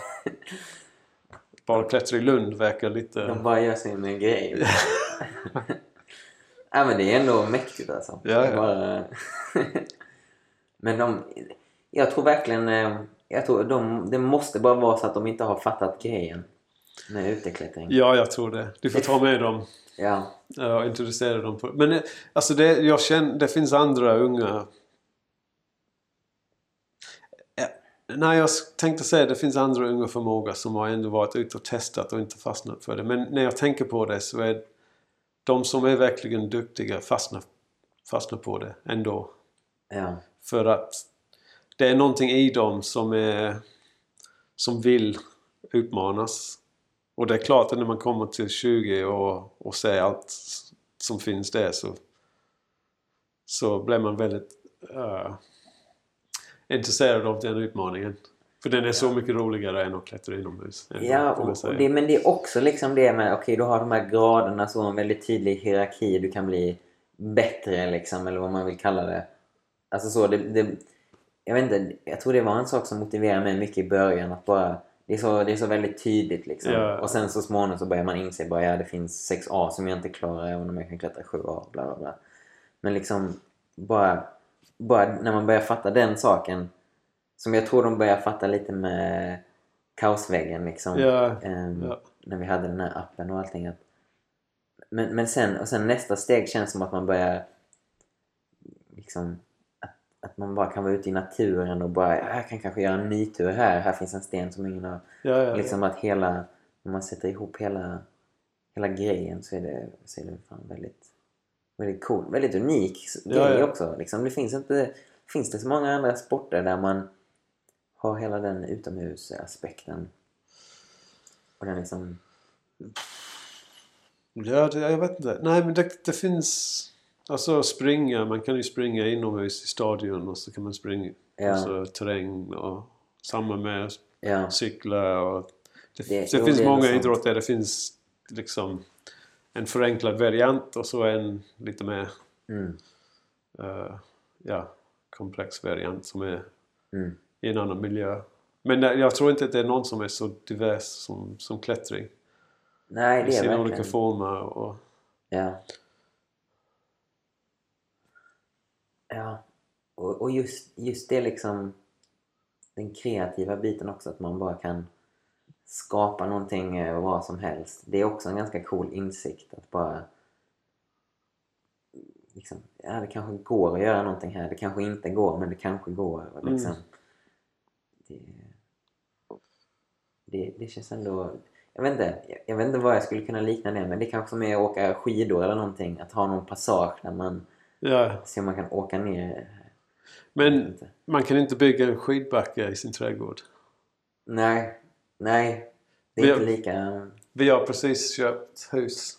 bara klättra i Lund verkar lite... De bara gör sin grej. ja men det är ändå mäktigt alltså. Ja, ja. Bara... men de... Jag tror verkligen... eh, Jag tror de, det måste bara vara så att de inte har fattat grejen med uteklättring. Ja, jag tror det. Du får ta med dem Ja. eh, och introducera dem. På... Men eh, alltså det, jag känner, det finns andra unga... Ja, Nej, jag tänkte säga det finns andra unga förmågor som har ändå varit ute och testat och inte fastnat för det. Men när jag tänker på det så är de som är verkligen duktiga fastnar, fastnar på det ändå. Ja. För att det är någonting i dem som, är, som vill utmanas. Och det är klart att när man kommer till 20 och, och ser allt som finns där så, så blir man väldigt eh, intresserad av den utmaningen. För den är så mycket roligare än att klättra inomhus. Ja, och, det, men det är också liksom det med, okej du har de här graderna, så en väldigt tydlig hierarki, du kan bli bättre liksom, eller vad man vill kalla det. Alltså så, det, det, jag vet inte, jag tror det var en sak som motiverade mig mycket i början, att bara, det är så, det är så väldigt tydligt liksom. Ja. Och sen så småningom så börjar man inse bara, ja det finns 6A som jag inte klarar, även om jag kan klättra 7A, bla bla bla. Men liksom, bara, bara när man börjar fatta den saken, som jag tror de börjar fatta lite med kaosväggen liksom. Ja, Ehm, ja. När vi hade den här appen och allting. Att, men, men sen, och sen nästa steg känns som att man börjar liksom att, man bara kan vara ute i naturen och bara, "Ja, jag kan kanske göra en ny tur här, här finns en sten som ingen har. Ja, ja, Liksom att hela, när man sätter ihop hela, hela grejen så är det, så är det fan väldigt, väldigt cool, väldigt unik Ja, grej ja. också. Liksom, det finns inte, finns det så många andra sporter där man har hela den utomhusaspekten. Och den liksom, Ja, det, jag vet inte. Nej, men det, det finns... Alltså springa, man kan ju springa inomhus i stadion och så kan man springa. Ja. Alltså terräng och samma med Ja. cykla och... Det, Det- det, finns det många idrotter. Det finns liksom en förenklad variant och så en lite mer Mm. eh, ja, komplex variant som är Mm. i en annan miljö. Men eh, jag tror inte att det är någon som är så divers som, som klättring. Nej, I det är sina olika former och... Ja. Ja. Och, och just, just det liksom... Den kreativa biten också, att man bara kan skapa någonting eh, vad som helst. Det är också en ganska cool insikt att bara... Liksom, ja, det kanske går att göra någonting här. Det kanske inte går, men det kanske går. Och liksom, det, det, det känns ändå... Jag vet, inte, jag- jag vet inte vad jag skulle kunna likna det med. Det är kanske som är att åka skidor eller någonting. Att ha någon passage där man Ja, ser om man kan åka ner. Men man kan inte bygga en skidbacke i sin trädgård. Nej, nej. Det är Vi- inte lika... Vi har precis köpt hus.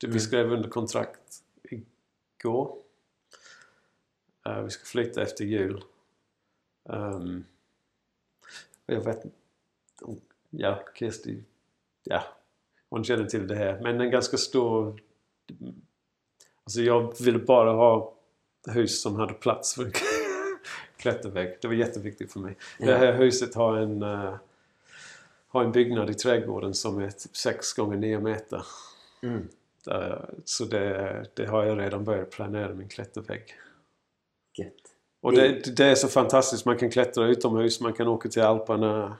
Vi Mm. skrev under kontrakt igår. Eh, vi ska flytta efter jul. Um, jag vet inte. Ja, Kirsti... Ja, hon känner till det här. Men en ganska stor... Alltså jag ville bara ha hus som hade plats för en klättervägg. Det var jätteviktigt för mig. Det Ja. här huset har en... eh, har en byggnad i trädgården som är typ 6 gånger 9 meter. Mm. Eh, Så det, det har jag redan börjat planera min klättervägg. Gött. Och det, det är så fantastiskt. Man kan klättra utomhus, man kan åka till Alperna,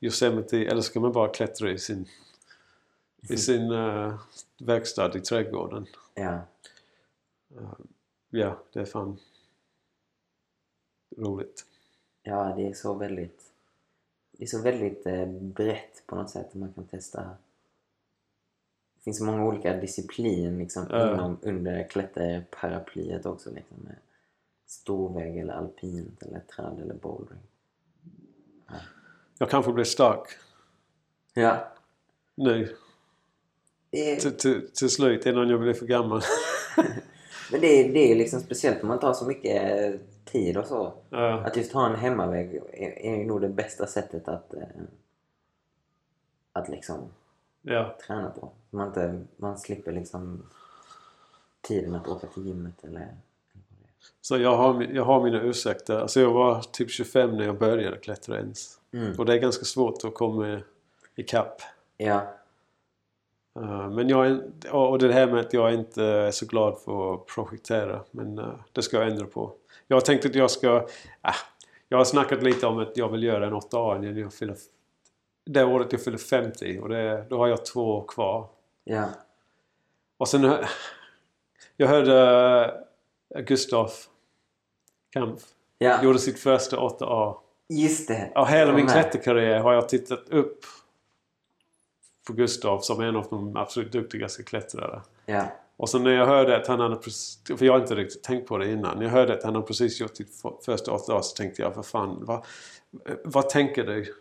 Yosemite eller så kan man bara klättra i sin, i sin eh, verkstad i trädgården. Ja. Ja, det är fan roligt. ja, det är så väldigt... Det är så väldigt eh, brett på något sätt. Man kan testa... Det finns så många olika disciplin liksom, Ja. inom, under klätterparaplyet också. Liksom, med storväg eller alpint eller träd eller bouldering. Jag kanske blir stark Ja. nu Det till slut innan jag blir för gammal. men det är, det är liksom speciellt om man tar så mycket tid och så. Ja, Att just ha en hemmaväg är, är nog det bästa sättet att, eh, att liksom ja. träna på. Man, inte, man slipper liksom tiden att åka till gymmet eller... Så jag har, jag har mina ursäkter. Alltså jag var typ 25 när jag började klättra ens. Mm. Och det är ganska svårt att komma ikapp. Ja, men jag och det här med att jag inte är så glad för att projektera. Men uh, det ska jag ändra på. Jag har tänkt att jag ska... ah, jag har snackat lite om att jag vill göra en 8A när jag fyller... Det året jag fyller 50 och det, då har jag två år kvar. ja, Och sen... Jag hörde uh, Gustaf Kampf ja. gjorde sitt första 8A. Just det! Ja, hela min klätterkarriär har jag tittat upp på Gustav som en av de absolut duktigaste klättrare. Ja, Och så när jag hörde att han hade precis, för jag har inte riktigt tänkt på det innan. När jag hörde att han hade precis gjort sitt första 8 så tänkte jag, vad fan, vad, vad tänker du?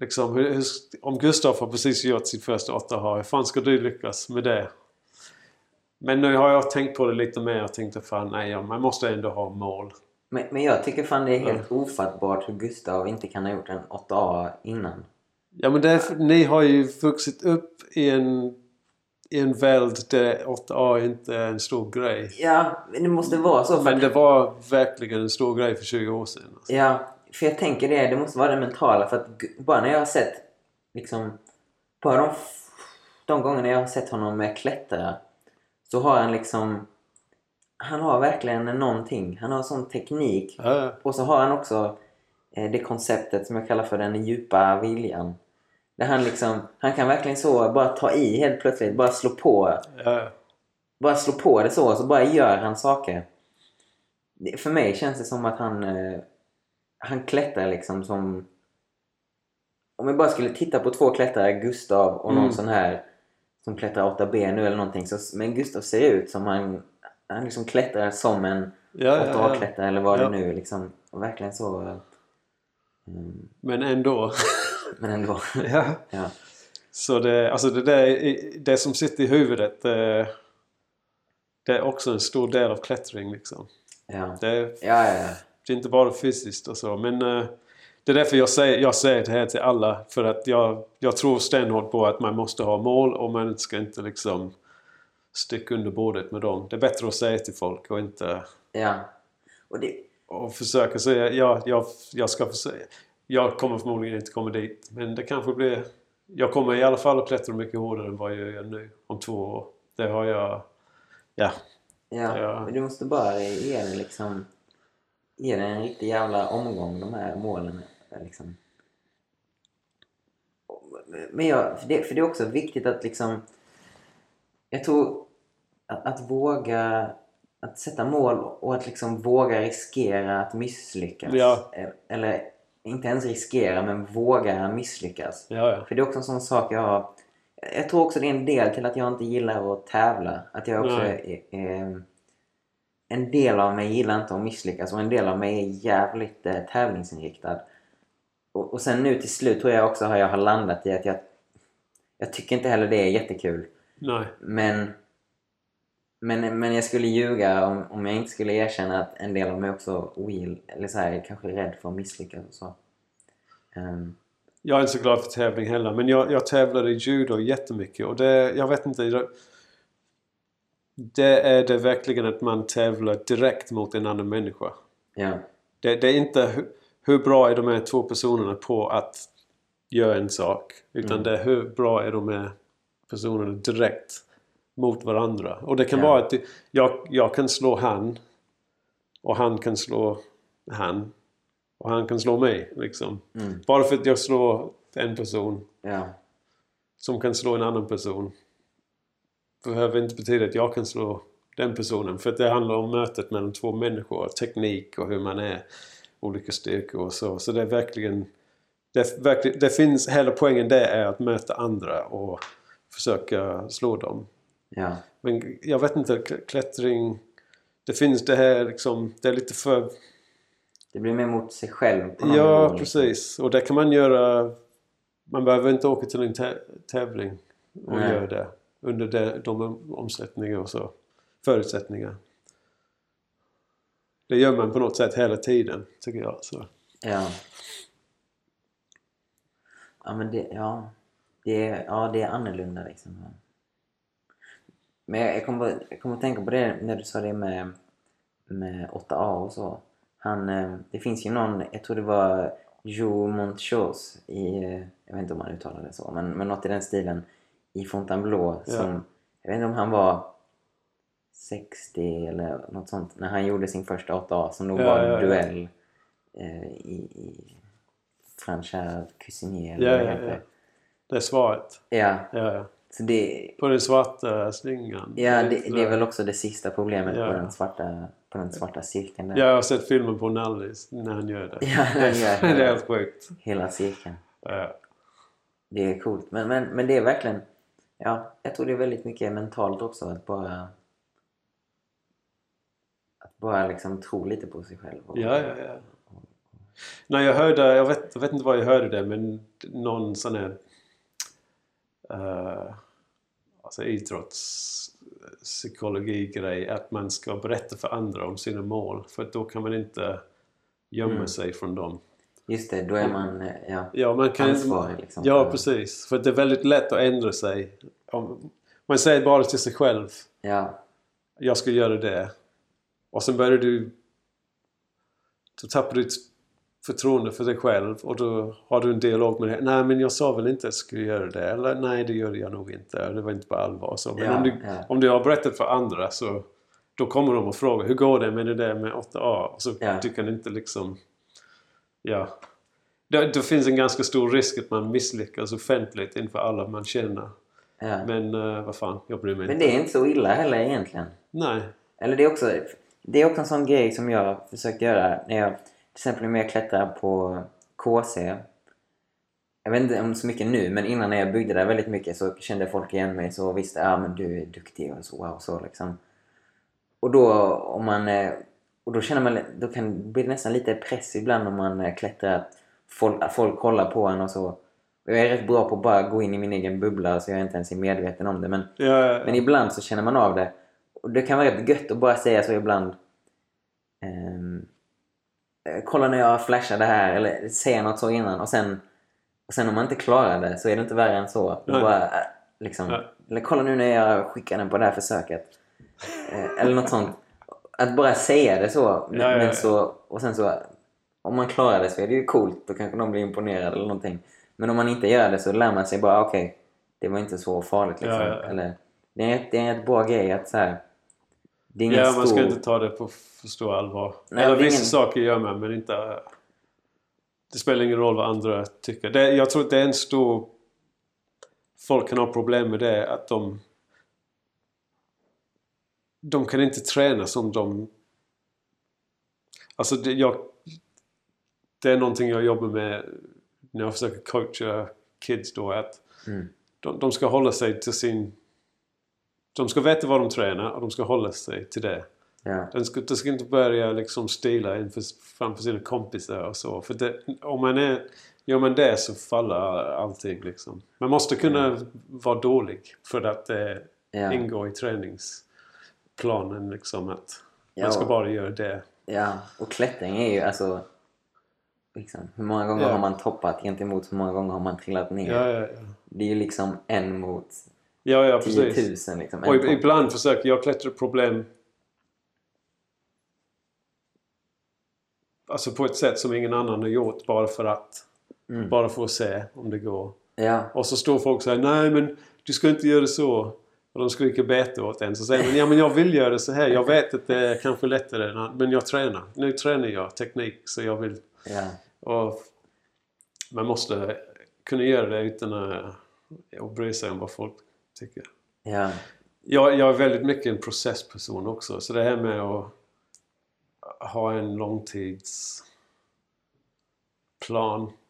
Liksom, hur, hur, om Gustav har precis gjort sitt första 8 hur fan ska du lyckas med det? Men nu har jag tänkt på det lite mer och tänkte fan nej, man måste ändå ha mål. men, men jag tycker fan det är helt ofattbart hur Gustav inte kan ha gjort en 8A innan. Ja men är, ni har ju vuxit upp i en, i en värld där 8A inte är en stor grej. Ja, det måste vara så. Men det var verkligen en stor grej för 20 år sedan. Alltså. Ja, för jag tänker det. Det måste vara det mentala. För att bara när jag har sett liksom... Bara de, de gångerna jag har sett honom med klättra så har han liksom... Han har verkligen någonting. Han har sån teknik. Ja, Och så har han också eh, det konceptet som jag kallar för den djupa viljan. Där han liksom, han kan verkligen så bara ta i helt plötsligt, bara slå på. ja, Bara slå på det så, så bara gör han saker. För mig känns det som att han, eh, han klättrar liksom som... Om jag bara skulle titta på två klättrare, Gustav och någon Mm. sån här som klättrar 8B nu eller någonting. Så, men Gustav ser ut som han, han liksom klättrar som en ja, ja, 8A-klättrare eller vad Ja. det nu liksom. Och verkligen så. Mm, Men ändå. men ändå. ja. ja. Så det, alltså det, där, det som sitter i huvudet. Det, det är också en stor del av klättring liksom. Ja. Det ja, ja. det är inte bara fysiskt och så. Men eh, det är därför jag säger, jag säger det här till alla. För att jag, jag tror stenhårt på att man måste ha mål och man ska inte liksom sticka under bordet med dem. Det är bättre att säga till folk och inte ja. Och det, och försöka säga ja, jag, jag ska försöka. Jag kommer förmodligen inte komma dit. Men det kanske blir... Jag kommer i alla fall att klättra mycket hårdare än vad jag gör nu om två år. Det har jag... Ja. ja. Ja. Men du måste bara ge det liksom... Ge det en riktig jävla omgång, de här målen. Liksom. Men jag, för, det, för det är också viktigt att liksom... Jag tror att, att våga... Att sätta mål och att liksom våga riskera att misslyckas. Ja. Eh, Eller inte ens riskera, men våga misslyckas. Ja, ja. För det är också en sån sak jag har... Jag tror också det är en del till att jag inte gillar att tävla. Att jag också är, är... En del av mig gillar inte att misslyckas och en del av mig är jävligt eh, tävlingsinriktad. Och, och sen nu till slut tror jag också har jag har landat i att jag... Jag tycker inte heller det är jättekul. Nej. Men... Men, men jag skulle ljuga om, om jag inte skulle erkänna att en del av mig också ogill, eller så här, kanske är rädd för att misslyckas och så. Ehm, Jag är inte så glad för tävling heller. Men jag, jag tävlade i judo jättemycket. Och det, jag vet inte. Det, det är det verkligen att man tävlar direkt mot en annan människa. ja. Det, det är inte hur, hur bra är de här två personerna på att göra en sak. Utan Mm. det är hur bra är de här personerna direkt mot varandra. Och det kan Ja. vara att jag, jag kan slå han. Och han kan slå han. Och han kan slå mig. Liksom. Mm. Bara för att jag slår en person Ja. som kan slå en annan person. Behöver inte betyda att jag kan slå den personen. För det handlar om mötet mellan två människor. Teknik och hur man är. Olika styrkor och så. Så det är verkligen... Det, verkligen, det finns... Hela poängen det är att möta andra och försöka slå dem. Ja. Men jag vet inte, kl- klättring... Det finns det här liksom... Det är lite för... Det blir mer mot sig själv på någon Ja, nivå, liksom. precis. Och det kan man göra... Man behöver inte åka till en tä- tävling och Nej. göra det. Under de, de omsättningar och så. Förutsättningar. Det gör man på något sätt hela tiden, tycker jag. Så. Ja. Ja, men det, ja. Det är, ja, det är annorlunda liksom. Ja. Men jag, jag kommer kommer att tänka på det när du sa det med, med 8A och så. Han, eh, det finns ju någon, jag tror det var Joe Montchos i, eh, jag vet inte om man uttalar det så, men, men något i den stilen i Fontainebleau Ja. som, jag vet inte om han var 60 eller något sånt när han gjorde sin första 8A som nog Ja, var en ja, ja. duell eh, i, i Franchard Cuisinier eller Ja, det ja, ja. Det är svaret. Ja, Ja, ja. Så det, På den svarta slingan. ja det, det är väl också det sista problemet Ja. på den svarta, på den svarta cirkeln där. Ja, jag har sett filmen på Nallis när han gör det. Ja, han gör det. det är helt sjukt. Hela cirkeln. Ja. Det är coolt. Men, men, men det är verkligen... Ja, jag tror det är väldigt mycket mentalt också att bara... Att bara liksom tro lite på sig själv. Och, Ja, ja, ja. Nej, jag hörde, jag vet, jag vet inte var jag hörde det, men någon sån här uh, alltså idrottspsykologi-grej att man ska berätta för andra om sina mål för då kan man inte gömma Mm. sig från dem. Just det, då är man... eh, Ja, Ja, man kan, ansvarig liksom. ja precis. För det är väldigt lätt att ändra sig. Om, man säger bara till sig själv Ja, jag ska göra det. Och sen börjar du... Du tappar ditt förtroende för dig själv och då har du en dialog med dig. Nej men jag sa väl inte att jag skulle göra det. Eller nej det gjorde jag nog inte. Det var inte på allvar. Så, men Ja, om, du, ja. om du har berättat för andra så då kommer de och frågar hur går det med det där med 8A? Och så Ja. du kan inte liksom... Ja. Det, det finns en ganska stor risk att man misslyckas offentligt inför alla man känner. ja. Men uh, vad fan, jag bryr mig Men inte. det är inte så illa heller egentligen. Nej. Eller det är också, det är också en sån grej som jag försökt göra när jag till exempel när jag klättrar på KC. Jag vet inte om så mycket nu, men innan när jag byggde där väldigt mycket så kände folk igen mig så visste ja men du är duktig och så, wow, så liksom. Och då om man, eh, och då känner man, då kan det bli nästan lite press ibland om man eh, klättrar att folk, folk kollar på en och så. Och jag är rätt bra på att bara gå in i min egen bubbla så jag inte ens är medveten om det men Ja, ja, ja. men ibland så känner man av det. och det kan vara rätt gött att bara säga så ibland. Eh, kolla när jag flashar det här eller säga något så innan och sen, och sen om man inte klarar det så är det inte värre än så. Bara, eh, liksom, Nej. eller kolla nu när jag skickar den på det här försöket. Eh, eller något sånt. Att bara säga det så. Men, Ja, ja, ja. så och sen så om man klarar det så är det ju coolt. Då kanske de blir imponerade eller någonting. Men om man inte gör det så lär man sig bara okej, det var inte så farligt liksom. Eller, det, är, det är en rätt bra grej att så här, det är ingen Ja, stor... man ska inte ta det på för stor allvar. Nej, Eller vissa ingen- saker gör man, men inte... Det spelar ingen roll vad andra tycker. Det, jag tror att det är en stor... Folk kan ha problem med det, att de... De kan inte träna som de... Alltså, det, jag... Det är någonting jag jobbar med när jag försöker coacha kids då, att Mm. de, de ska hålla sig till sin... De ska veta vad de tränar och de ska hålla sig till det. Ja. Den ska, de ska inte börja liksom stila inför, framför sina kompisar och så. För det, om man är, gör man det så faller allting liksom. Man måste kunna vara dålig för att det Ja. ingår i träningsplanen liksom att man ska bara göra det. ja, och klättring är ju alltså... Liksom, hur många gånger har man toppat gentemot hur många gånger har man trillat ner? Det är ju liksom en mot Ja, ja 10 precis. 000 liksom. Och ib- ibland försöker jag klättra problem Alltså på ett sätt som ingen annan har gjort bara för att. Mm. Bara för att se om det går. Ja, Och så står folk och säger nej men du ska inte göra så. Och de skriker bete åt en. Så säger man ja men jag vill göra så här. Jag vet att det är kanske lättare men jag tränar. Nu tränar jag teknik så jag vill. ja, Och man måste kunna göra det utan att bry sig om vad folk tycker. ja. Jag, jag är väldigt mycket en processperson också. Så det här med att ha en långtidsplan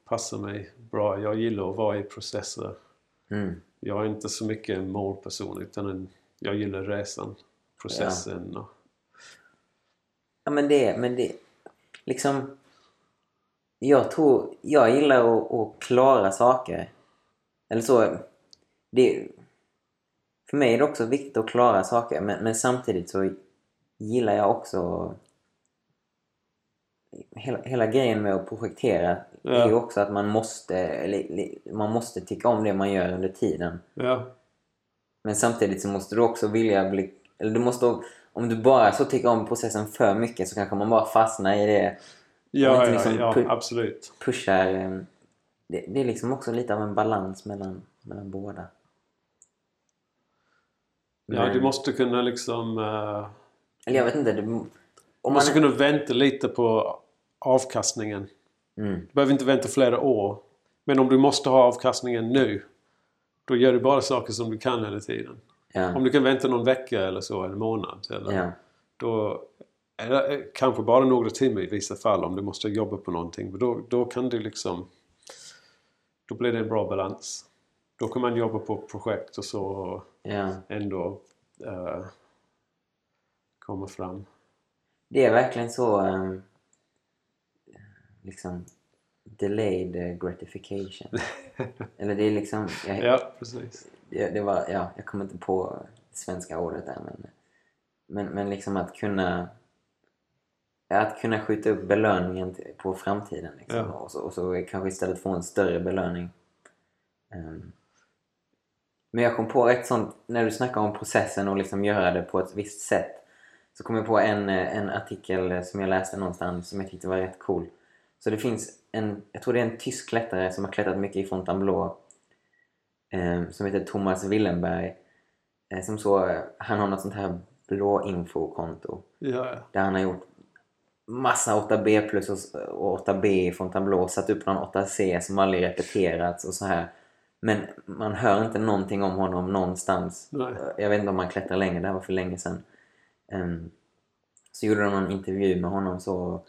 passar mig bra. Jag gillar att vara i processer. Mm. Jag är inte så mycket en målperson utan en, jag gillar resan, processen. Och, Ja men det, men det, liksom... Jag tror, jag gillar att, att klara saker. Eller så, det... För mig är det också viktigt att klara saker, men, men samtidigt så gillar jag också... Hela, hela grejen med att projektera är ju Ja. också att man måste, eller, man måste tycka om det man gör under tiden. ja, Men samtidigt så måste du också vilja bli... Eller du måste... Om du bara så tycker om processen för mycket så kanske man bara fastnar i det. ja, ja, liksom ja pu- absolut. Pushar... eh, Det, det är liksom också lite av en balans mellan, mellan båda. Ja, du måste kunna liksom... eh, Eller jag vet inte. Det, om du man, måste kunna vänta lite på avkastningen. mm, Du behöver inte vänta flera år. Men om du måste ha avkastningen nu. Då gör du bara saker som du kan hela tiden. ja, Om du kan vänta någon vecka eller så, eller en månad. Eller, ja, Då är det kanske bara några timmar i vissa fall om du måste jobba på någonting. Men då, då kan du liksom... Då blir det en bra balans. Då kan man jobba på projekt och så och ja. ändå eh, komma fram. Det är verkligen så... eh, liksom... Delayed gratification. Eller det är liksom... Jag, Ja, precis. det, det var, ja, jag kommer inte på svenska ordet där men, men, men liksom att kunna att kunna skjuta upp belöningen på framtiden liksom, Ja. och, så, och så kanske istället få en större belöning. Ehm, men jag kom på ett sånt, när du snackar om processen och liksom göra det på ett visst sätt så kom jag på en, eh, en artikel som jag läste någonstans som jag tyckte var rätt cool. Så det finns en, jag tror det är en tysk klättrare som har klättrat mycket i Fontainebleau eh, som heter Thomas Willenberg. Eh, som så, eh, han har något sånt här blå infokonto Ja, där han har gjort massa 8B plus och, och 8B i Fontainebleau satt upp någon 8C som aldrig repeterats och så här. Men man hör inte någonting om honom någonstans. Nej. Jag vet inte om han klättrar längre, det här var för länge sedan. Ehm, så gjorde de någon intervju med honom så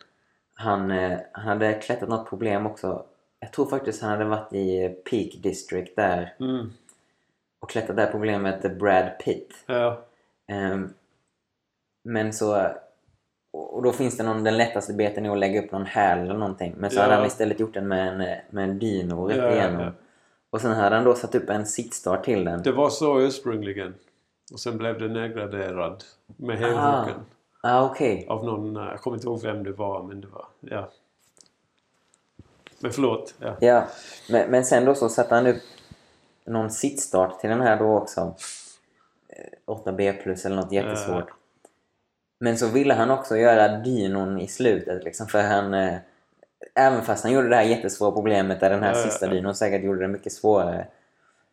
han, eh, han hade klättrat något problem också. Jag tror faktiskt han hade varit i Peak District där mm, och klättrat det här problemet Brad Pitt. ja, Ehm, men så... Och då finns det någon, den lättaste beten är att lägga upp någon häl eller någonting. Men så Ja. hade han istället gjort den med en, med en dyno rätt ja, igenom. ja. Och sen hade han då satt upp en sittstart till den. det var så ursprungligen. Och sen blev det nedgraderad med helhooken. Ah, okej. Av någon, eh, jag kommer inte ihåg vem det var men det var, ja. Men förlåt. Ja. Ja, men, men sen då så satte han upp någon sittstart till den här då också. Eh, 8B plus eller något jättesvårt. Men så ville han också göra dynon i slutet liksom för han... Även fast han gjorde det här jättesvåra problemet där den här Ja, ja, sista ja. dynon säkert gjorde det mycket svårare.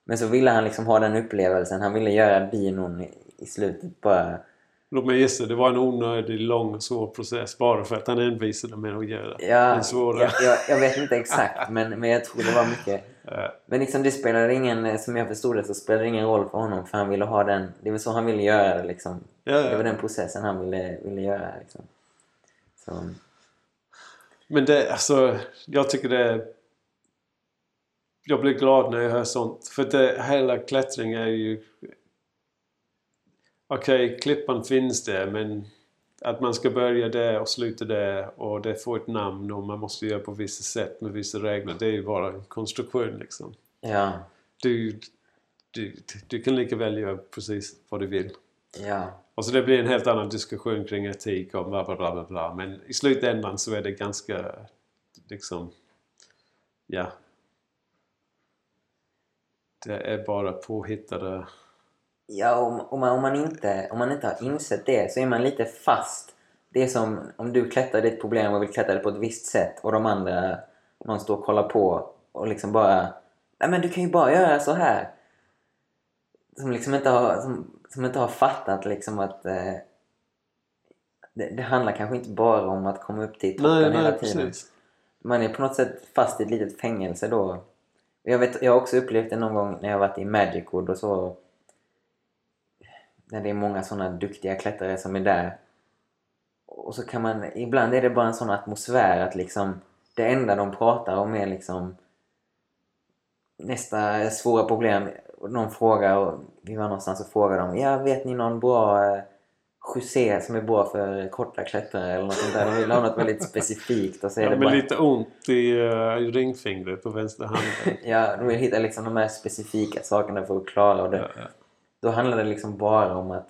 Men så ville han liksom ha den upplevelsen. Han ville göra dynon i, slutet bara. Låt mig gissa, det var en onödig, lång svår process bara för att han envisade med att göra Ja, den svårare. jag, jag, vet inte exakt men, men jag tror det var mycket. Ja. Men liksom det spelade ingen, som jag förstod det så spelade det ingen roll för honom för han ville ha den, det var så han ville göra det liksom. Ja, ja. Det var den processen han ville, ville göra liksom. Så, Men det, alltså, jag tycker det. Jag blir glad när jag hör sånt. För det, hela klättring är ju... Okej, klippan finns där men att man ska börja där och sluta där och det får ett namn och man måste göra på vissa sätt med vissa regler. Det är ju bara en konstruktion liksom. ja, Du, du, du kan lika väl göra precis vad du vill. ja, och så det blir en helt annan diskussion kring etik och bla bla bla bla bla. Men i slutändan så är det ganska liksom... Ja. Det är bara påhittade... ja om, om, man, om, man inte, om man inte har insett det så är man lite fast. Det är som om du klättrar ditt problem och vill klättra det på ett visst sätt och de andra, någon står och kollar på och liksom bara Nej men du kan ju bara göra så här. Som liksom inte har, som, som inte har fattat liksom att eh, det, det handlar kanske inte bara om att komma upp till toppen Nej, hela nej, tiden. precis. Man är på något sätt fast i ett litet fängelse då. Jag, vet, jag har också upplevt det någon gång när jag varit i Magic Wood och så. När det är många sådana duktiga klättrare som är där. Och så kan man, ibland är det bara en sån atmosfär att liksom det enda de pratar om är liksom nästa svåra problem. Någon frågar, och vi var någonstans och frågade dem, ja vet ni någon bra eh, chaussé som är bra för korta klättrare eller något sånt där. De vill ha något väldigt specifikt och så är Ja, det bara... lite ont i uh, ringfingret på vänster hand. Ja, de vill hitta liksom de här specifika sakerna för att klara och det. Ja, ja. Då handlar det liksom bara om att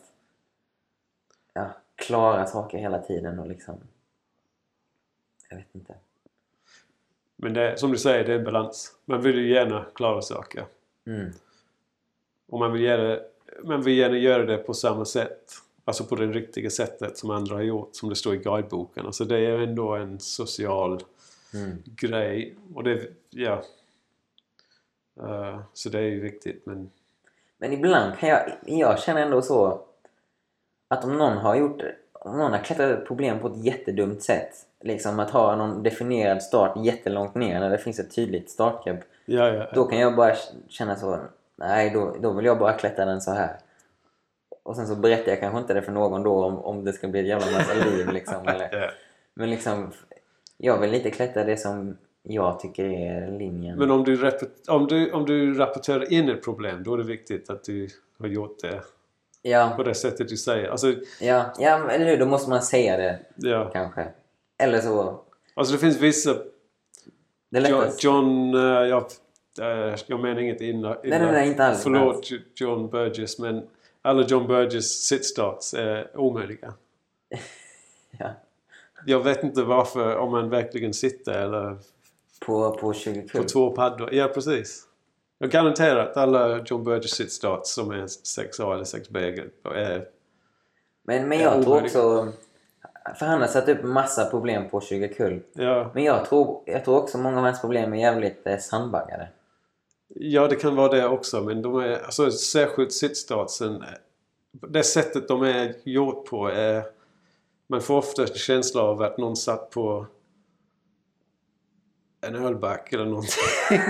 ja, klara saker hela tiden och liksom... Jag vet inte. Men det, som du säger, det är balans. Man vill ju gärna klara saker. Mm. Och man vill, gärna, man vill gärna göra det på samma sätt. Alltså på det riktiga sättet som andra har gjort, som det står i guideboken. Alltså det är ändå en social Mm. grej. Och det, ja. Eh, så det är ju viktigt men... Men ibland kan jag... Jag känner ändå så att om någon har gjort... Om någon har klättrat ett problem på ett jättedumt sätt. Liksom att ha någon definierad start jättelångt ner när det finns ett tydligt startgrepp. Ja, ja. Då kan jag bara känna så, nej då, då vill jag bara klättra den så här. Och sen så berättar jag kanske inte det för någon då om, om det ska bli ett jävla massa liv liksom. Eller, men liksom, jag vill lite klättra det som jag tycker är linjen. Men om du, om, du, om du rapporterar in ett problem, då är det viktigt att du har gjort det ja, på det sättet du säger. Alltså, ja, ja, men eller hur, då måste man säga det ja. kanske. Eller så, alltså det finns vissa... det John. John eh, jag, jag menar inget illa. Nej, nej, nej, inte alls, Förlåt John Burgess, men alla John Burgess sitstarts är omöjliga. Ja, Jag vet inte varför, om man verkligen sitter eller på, på 20 på kul. två paddor. Ja, precis. Jag garanterar att alla John Burgess sitstarts som är 6A eller 6B är... Men, men Ja, jag tror omöjligt. också... För han har satt upp massa problem på 20 kul. Ja, Men jag tror, jag tror också många av hans problem är jävligt eh, sandbaggade. Ja, det kan vara det också, men de är... Alltså särskilt sitstartsen... Det sättet de är gjort på är... Man får ofta en känsla av att någon satt på en ölback eller någonting.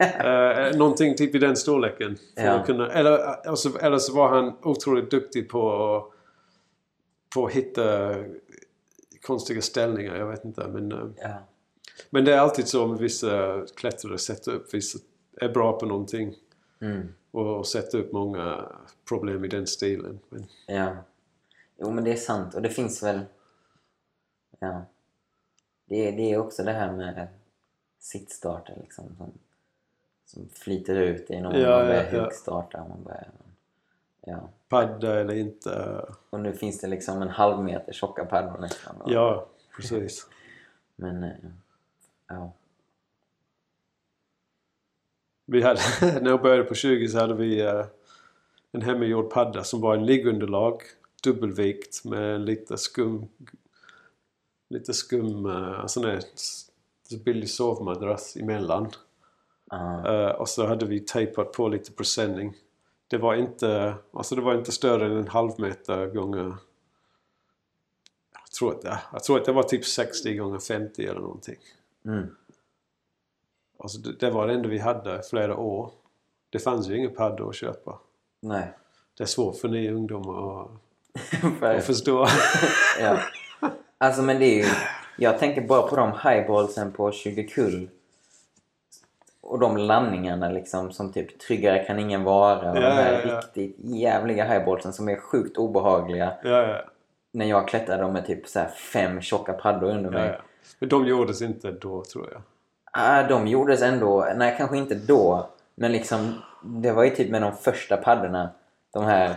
Eh, någonting typ i den storleken. För Ja. att kunna, eller, alltså, eller så var han otroligt duktig på på att hitta konstiga ställningar. Jag vet inte. Men, eh, Ja. men det är alltid så med vissa klättrare. Sätter upp vissa, är bra på någonting. Mm. Och, och sätter upp många problem i den stilen. Men, Ja. Jo men det är sant och det finns väl... Ja. Det, är- det är också det här med sittstarter liksom. Som, som flyter ut i någon Ja, man ja, börjar ja. Man börjar, Ja. padda eller inte. Och nu finns det liksom en halv meter tjocka paddor nästan. Och- Ja, precis. Men, eh, ja. Vi hade, när jag började på 20 så hade vi eh, en hemmagjord padda som var en liggunderlag, dubbelvikt med lite skum, lite skum, uh, sån där s- billig sovmadrass emellan. Eh, och så hade vi tejpat på lite presenning. Det var inte, alltså det var inte större än en halv meter gånger jag tror, att, det- jag tror att det var typ 60 gånger 50 eller någonting. Mm. Alltså det, det var det enda vi hade i flera år. Det fanns ju inga paddor att köpa. Nej. Det är svårt för ni ungdomar att, att förstå. ja. Alltså men det är ju... Jag tänker bara på de highballsen på 20 kull. Och de landningarna liksom som typ tryggare kan ingen vara. Och Ja, de här ja, ja. riktigt jävliga highballsen som är sjukt obehagliga. När jag klättrade med typ så här fem tjocka paddor under mig. Men de gjordes inte då tror jag. Ah, de gjordes ändå, nej kanske inte då. Men liksom, det var ju typ med de första paddorna. De här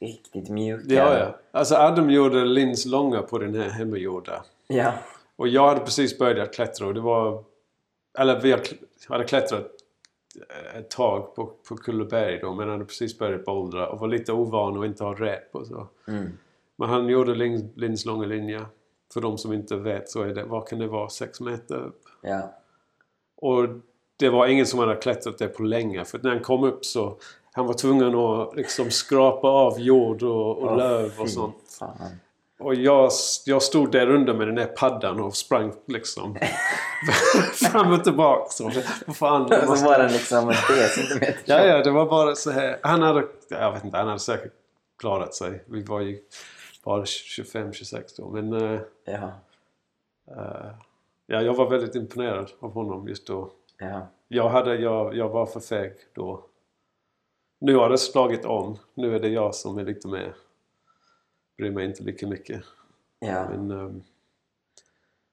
riktigt mjuka. Ja, ja. Alltså Adam gjorde lins långa på den här hemmagjorda. Ja. Och jag hade precis börjat klättra och det var... Eller vi hade klättrat ett tag på, på Kulleberg då men hade precis börjat bouldra och var lite ovan och inte ha rep och så. Mm. Men han gjorde lin, lins långa linjer. För de som inte vet så är det, vad kan det vara, sex meter upp? Ja. Och det var ingen som hade klättrat det på länge för när han kom upp så han var tvungen att liksom skrapa av jord och, och Åh, löv och sånt. Fan. Och jag, jag stod där under med den här paddan och sprang liksom fram och tillbaka. Så, vad fan, jag Så måste... var den liksom tre centimeter Ja, ja, det var bara så här. Han hade, jag vet inte, han hade säkert klarat sig. Vi var ju bara 25-26 då. Men eh, Ja. eh, ja, jag var väldigt imponerad av honom just då. Ja. Jag, hade, jag, jag var för feg då. Nu har det slagit om. Nu är det jag som är lite mer... Bryr mig inte lika mycket. Ja. Men ehm,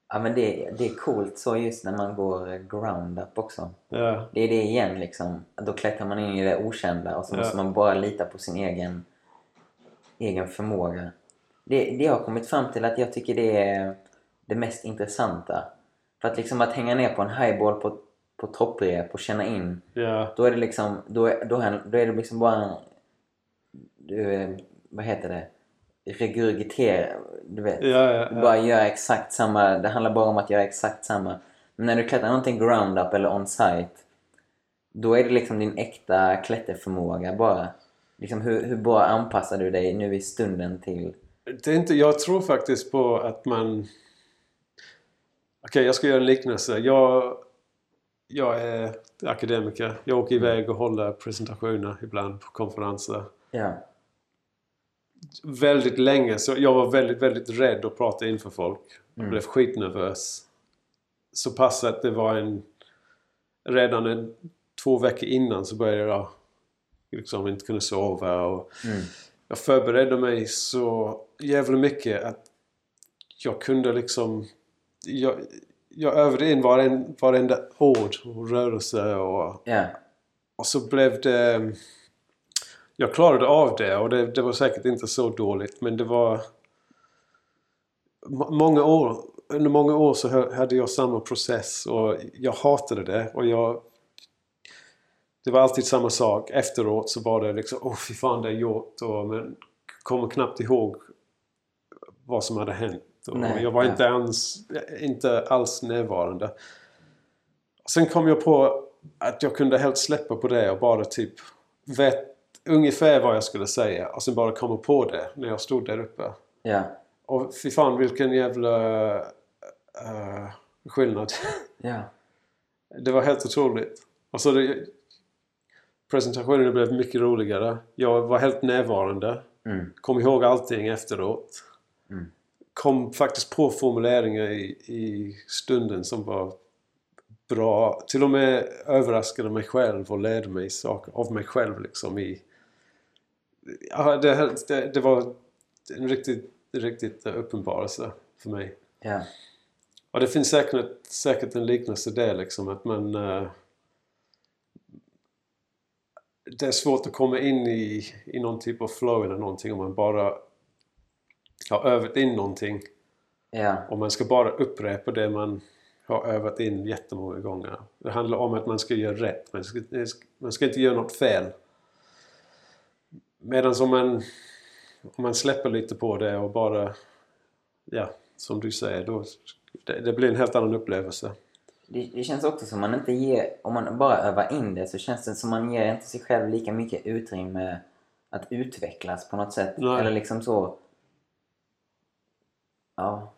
ja, men det, det är coolt så just när man går eh, ground up också. ja, Det är det igen liksom. Då klättrar man in i det okända och så Ja. måste man bara lita på sin egen, egen förmåga. Det, det jag har kommit fram till att jag tycker det är det mest intressanta. För att liksom att hänga ner på en highball på, på topprep och känna in. ja, Då är det liksom, då är, då är, då är det liksom bara en, du, eh, vad heter det? Regurgitera, du vet. ja, ja, ja. bara gör exakt samma, det handlar bara om att göra exakt samma. Men när du klättrar någonting ground up eller on site då är det liksom din äkta klätterförmåga bara. Liksom hur, hur bra anpassar du dig nu i stunden till... Det är inte, jag tror faktiskt på att man... Okej, jag ska göra en liknelse. Jag, jag är akademiker. Jag åker iväg och håller presentationer ibland på konferenser. Ja. Väldigt länge så jag var väldigt, väldigt rädd att prata inför folk. Jag blev skitnervös. Så pass att det var en... Redan en, två veckor innan så började jag liksom inte kunna sova och Mm. jag förberedde mig så jävla mycket att jag kunde liksom... Jag, jag övade in varen, varenda ord och rörelse och, Ja. och så blev det... Jag klarade av det och det, det var säkert inte så dåligt men det var... må- Många år, under många år så hade jag samma process och jag hatade det och jag... Det var alltid samma sak. Efteråt så var det liksom åh fy fan det är gjort och men kommer knappt ihåg vad som hade hänt. Och Nej, jag var ja. inte, ens, inte alls närvarande. Sen kom jag på att jag kunde helt släppa på det och bara typ vet ungefär vad jag skulle säga och sen bara komma på det när jag stod där uppe. Ja. Och fy fan vilken jävla uh, skillnad. Ja. Det var helt otroligt. Och så det, presentationen blev mycket roligare. Jag var helt närvarande. Mm. Kom ihåg allting efteråt. Kom faktiskt på formuleringar i, i stunden som var bra. Till och med överraskade mig själv och lärde mig saker av mig själv liksom i... Ja, det, det, det var en riktigt, riktigt uppenbarelse för mig. Ja. Och det finns säkert, säkert en liknelse där liksom att man... eh, det är svårt att komma in i, i någon typ av flow eller någonting om man bara har övat in någonting. Ja. Och man ska bara upprepa det man har övat in jättemånga gånger. Det handlar om att man ska göra rätt. Man ska, man ska inte göra något fel. Medan om man, om man släpper lite på det och bara, ja, som du säger, då, det, det blir en helt annan upplevelse. Det, det känns också som man inte ger, om man bara övar in det så känns det som man ger inte sig själv lika mycket utrymme att utvecklas på något sätt. Nej. Eller liksom så... Ja.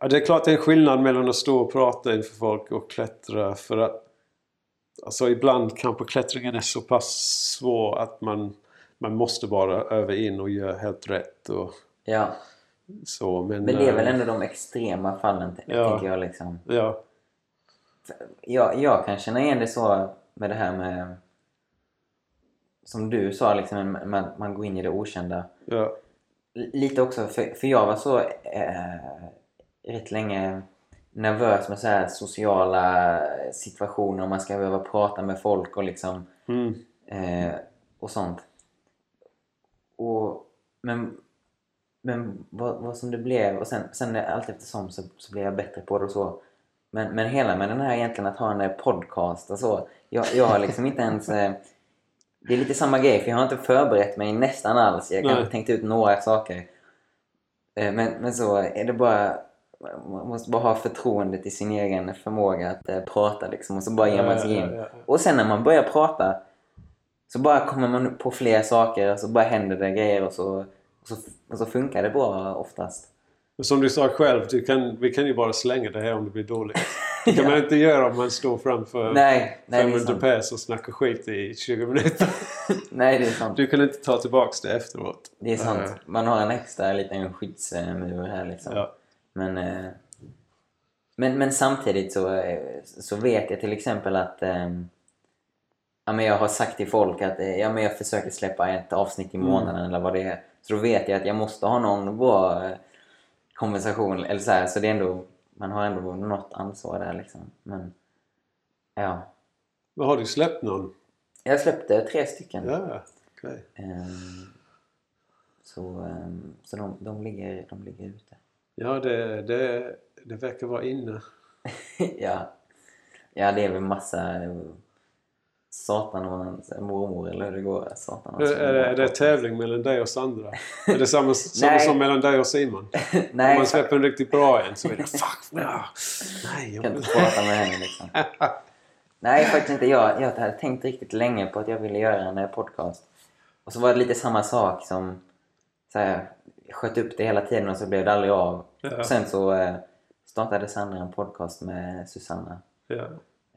Ja, det är klart det är en skillnad mellan att stå och prata inför folk och klättra för att Alltså ibland kanske klättringen är så pass svår att man, man måste bara öva in och göra helt rätt och Ja. så. Men, Men det är väl eh, ändå de extrema fallen, Ja. tänker jag liksom. Ja, Jag, jag kan känna igen det så med det här med... Som du sa, liksom, att man går in i det okända. ja, Lite också, för, för jag var så eh, rätt länge nervös med så här sociala situationer. och Man ska behöva prata med folk och liksom mm, eh, och sånt. Och, men men vad, vad som det blev och sen, sen allt eftersom så, så blev jag bättre på det och så. Men, men hela med den här egentligen att ha en eh, podcast och så. Jag, jag har liksom inte ens... Det är lite samma grej för jag har inte förberett mig nästan alls. Jag kanske Nej. tänkt ut några saker. Eh, men, men så är det bara... Man måste bara ha förtroende till sin egen förmåga att eh, prata liksom och så bara ger man sig in. Och sen när man börjar prata så bara kommer man på fler saker och så bara händer det grejer och så, och så, och så funkar det bra oftast. Men som du sa själv, du kan, vi kan ju bara slänga det här om det blir dåligt. Det kan man inte göra om man står framför Nej, nej det är 500 sant. pers och snackar skit i 20 minuter. Nej, det är sant. Du kan inte ta tillbaks det efteråt. Det är sant. Eh, Man har en extra liten skyddsmur här liksom. Ja. Men, eh, men, men samtidigt så, eh, så vet jag till exempel att ehm, ja, men jag har sagt till folk att eh, ja, men jag försöker släppa ett avsnitt i månaden eller vad det är. Så då vet jag att jag måste ha någon bra eh, konversation. Eller så, här, så det är ändå, man har ändå något ansvar där liksom. Men ja. Men har du släppt någon? Jag släppte tre stycken. Ja, okej. Ehm, så ehm, så de, de, ligger, de ligger ute. Ja, det, det, det verkar vara inne. ja. ja, det är väl massa eh, Satan och hans mormor eller hur det går. Satan Är, det, är det tävling mellan dig och Sandra? Är det samma, samma som mellan dig och Simon? Om Nej, man släpper en riktigt bra en så är det fuck, ja. Nej, jag kan inte prata med henne liksom. Nej, faktiskt inte. Jag, jag hade tänkt riktigt länge på att jag ville göra en podcast. Och så var det lite samma sak som... Så här, jag sköt upp det hela tiden och så blev det aldrig av. Ja. Och sen så eh, startade Sandra en podcast med Susanna. Ja,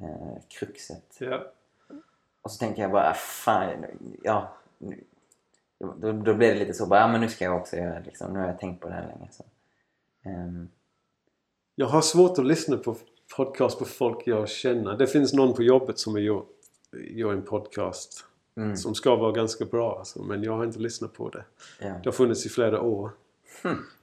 Eh, Kruxet. ja. Och så tänkte jag bara, "Ah, fan, ja. nu- Då, då, blev det lite så, bara, ja men nu ska jag också göra det. Liksom. Nu har jag tänkt på det här länge. Så. Ehm, Jag har svårt att lyssna på podcast på folk jag känner. Det finns någon på jobbet som gjort, gjort en podcast. mm, Som ska vara ganska bra alltså, men jag har inte lyssnat på det. ja. Det har funnits i flera år.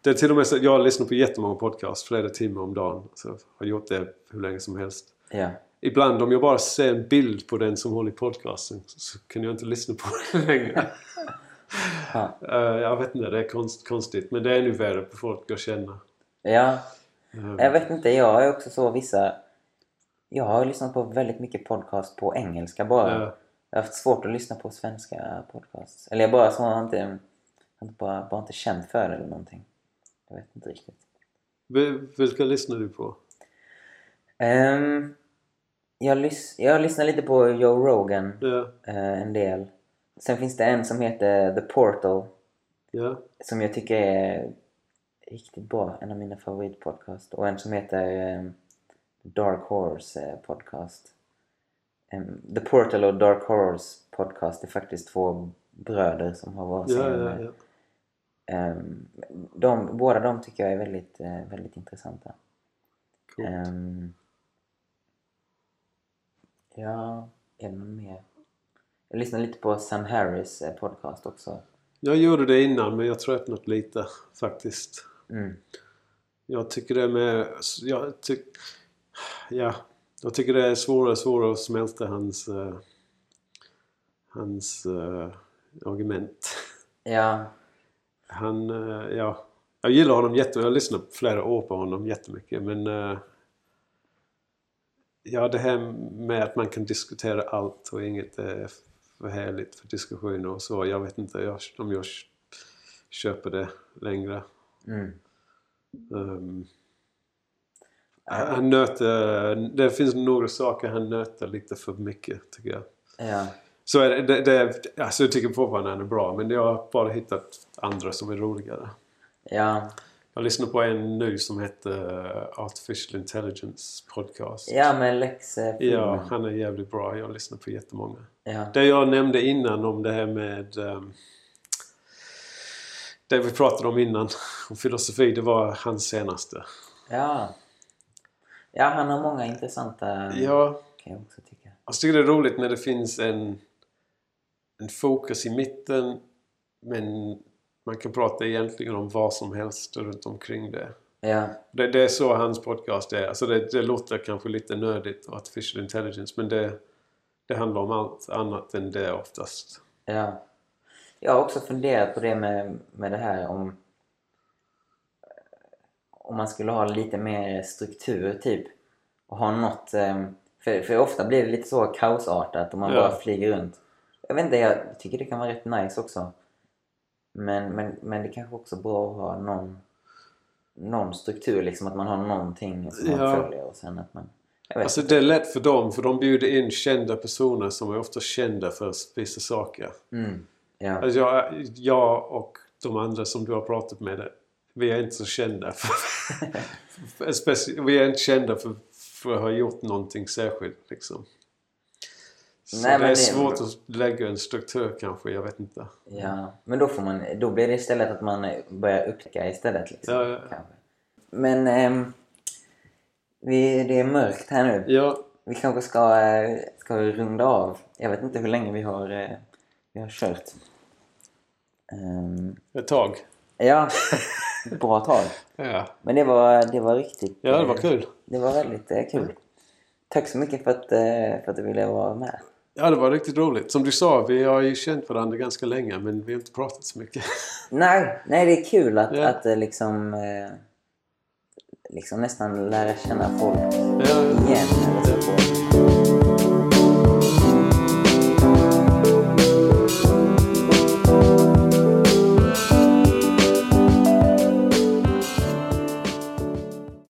Det är till och med så att jag lyssnar på jättemånga podcasts flera timmar om dagen. Så jag har gjort det hur länge som helst. ja. Ibland om jag bara ser en bild på den som håller i podcasten så kan jag inte lyssna på den längre. Eh, jag vet inte, det är konst, konstigt. Men det är ännu värre på folk jag känner. ja. Eh, Jag vet inte, jag är också så vissa... Jag har lyssnat på väldigt mycket podcast på engelska bara. Ja. Jag har haft svårt att lyssna på svenska podcasts. Eller jag bara så har inte, bara, bara inte känt för det eller någonting. Jag vet inte riktigt. vil- Vilka lyssnar du på? Ehm, jag, lys- jag lyssnar lite på Joe Rogan. Ja, eh, en del. Sen finns det en som heter The Portal. ja, Som jag tycker är riktigt bra. En av mina favoritpodcast. Och en som heter eh, Dark Horse eh, Podcast. The Portal och Dark Horse Podcast är faktiskt två bröder som har varsin. ja, ja, ja. De, båda de tycker jag är väldigt, väldigt intressanta. Coolt. Ehm, ja, är det något mer? Jag lyssnar lite på Sam Harris eh, podcast också. Jag gjorde det innan men jag tröttnat lite faktiskt. Mm. Jag tycker det är med... Jag, tyck, ja, jag tycker det är svårare och svårare att smälta hans... eh, hans eh, argument. Ja. Han, eh, ja. Jag gillar honom jättemycket. Jag har lyssnat flera år på honom jättemycket. Men ja, det här med att man kan diskutera allt och inget är för härligt för diskussioner och så. Jag vet inte jag, om jag köper det längre. Mm. Um, han nöter, det finns några saker han nöter lite för mycket tycker jag. Ja. Så är det, det, det, alltså jag tycker fortfarande han är bra men jag har bara hittat andra som är roligare. Ja. Jag lyssnar på en nu som heter Artificial Intelligence Podcast. Ja, med Lex eh, Ja, han är jävligt bra. Jag lyssnar på jättemånga. Ja. Det jag nämnde innan om det här med... Um, det vi pratade om innan, om filosofi, det var hans senaste. Ja. Ja, han har många intressanta... Ja, Kan jag också tycka. jag tycker det är roligt när det finns en, en fokus i mitten men man kan prata egentligen om vad som helst runt omkring det. Ja. Det, det är så hans podcast är. Alltså det, det låter kanske lite nördigt, artificial intelligence, men det, det handlar om allt annat än det oftast. Ja. Jag har också funderat på det med, med det här om om man skulle ha lite mer struktur typ och ha något eh, för, för ofta blir det lite så kaosartat och man Ja. bara flyger runt. Jag vet inte, jag tycker det kan vara rätt nice också. Men, men, men det kanske också är bra att ha någon, någon struktur, liksom att man har någonting som man Ja. följer och sen att man... Alltså inte. det är lätt för dem, för de bjuder in kända personer som är ofta kända för vissa saker. Mm. Ja. Alltså jag, jag och de andra som du har pratat med, vi är inte så kända. För, vi är inte kända för, för att ha gjort någonting särskilt liksom. Så Nej, det är svårt att lägga en struktur kanske, jag vet inte. Ja, men då, får man, då blir det istället att man börjar upptäcka istället. Liksom, Ja, ja. Kanske. Men ehm, vi, det är mörkt här nu. Ja, Vi kanske ska, eh, ska runda av. Jag vet inte hur länge vi har, eh, vi har kört. Ehm, ett tag. ja, bra tag. Ja, Men det var, det var riktigt... ja det var eh, kul. Det var väldigt kul. Tack så mycket för att, för att du ville vara med. Ja, det var riktigt roligt. Som du sa, vi har ju känt varandra ganska länge men vi har inte pratat så mycket. Nej, nej det är kul att, Ja. att eh, liksom, eh, liksom nästan lära känna folk Ja, igen. Eller så.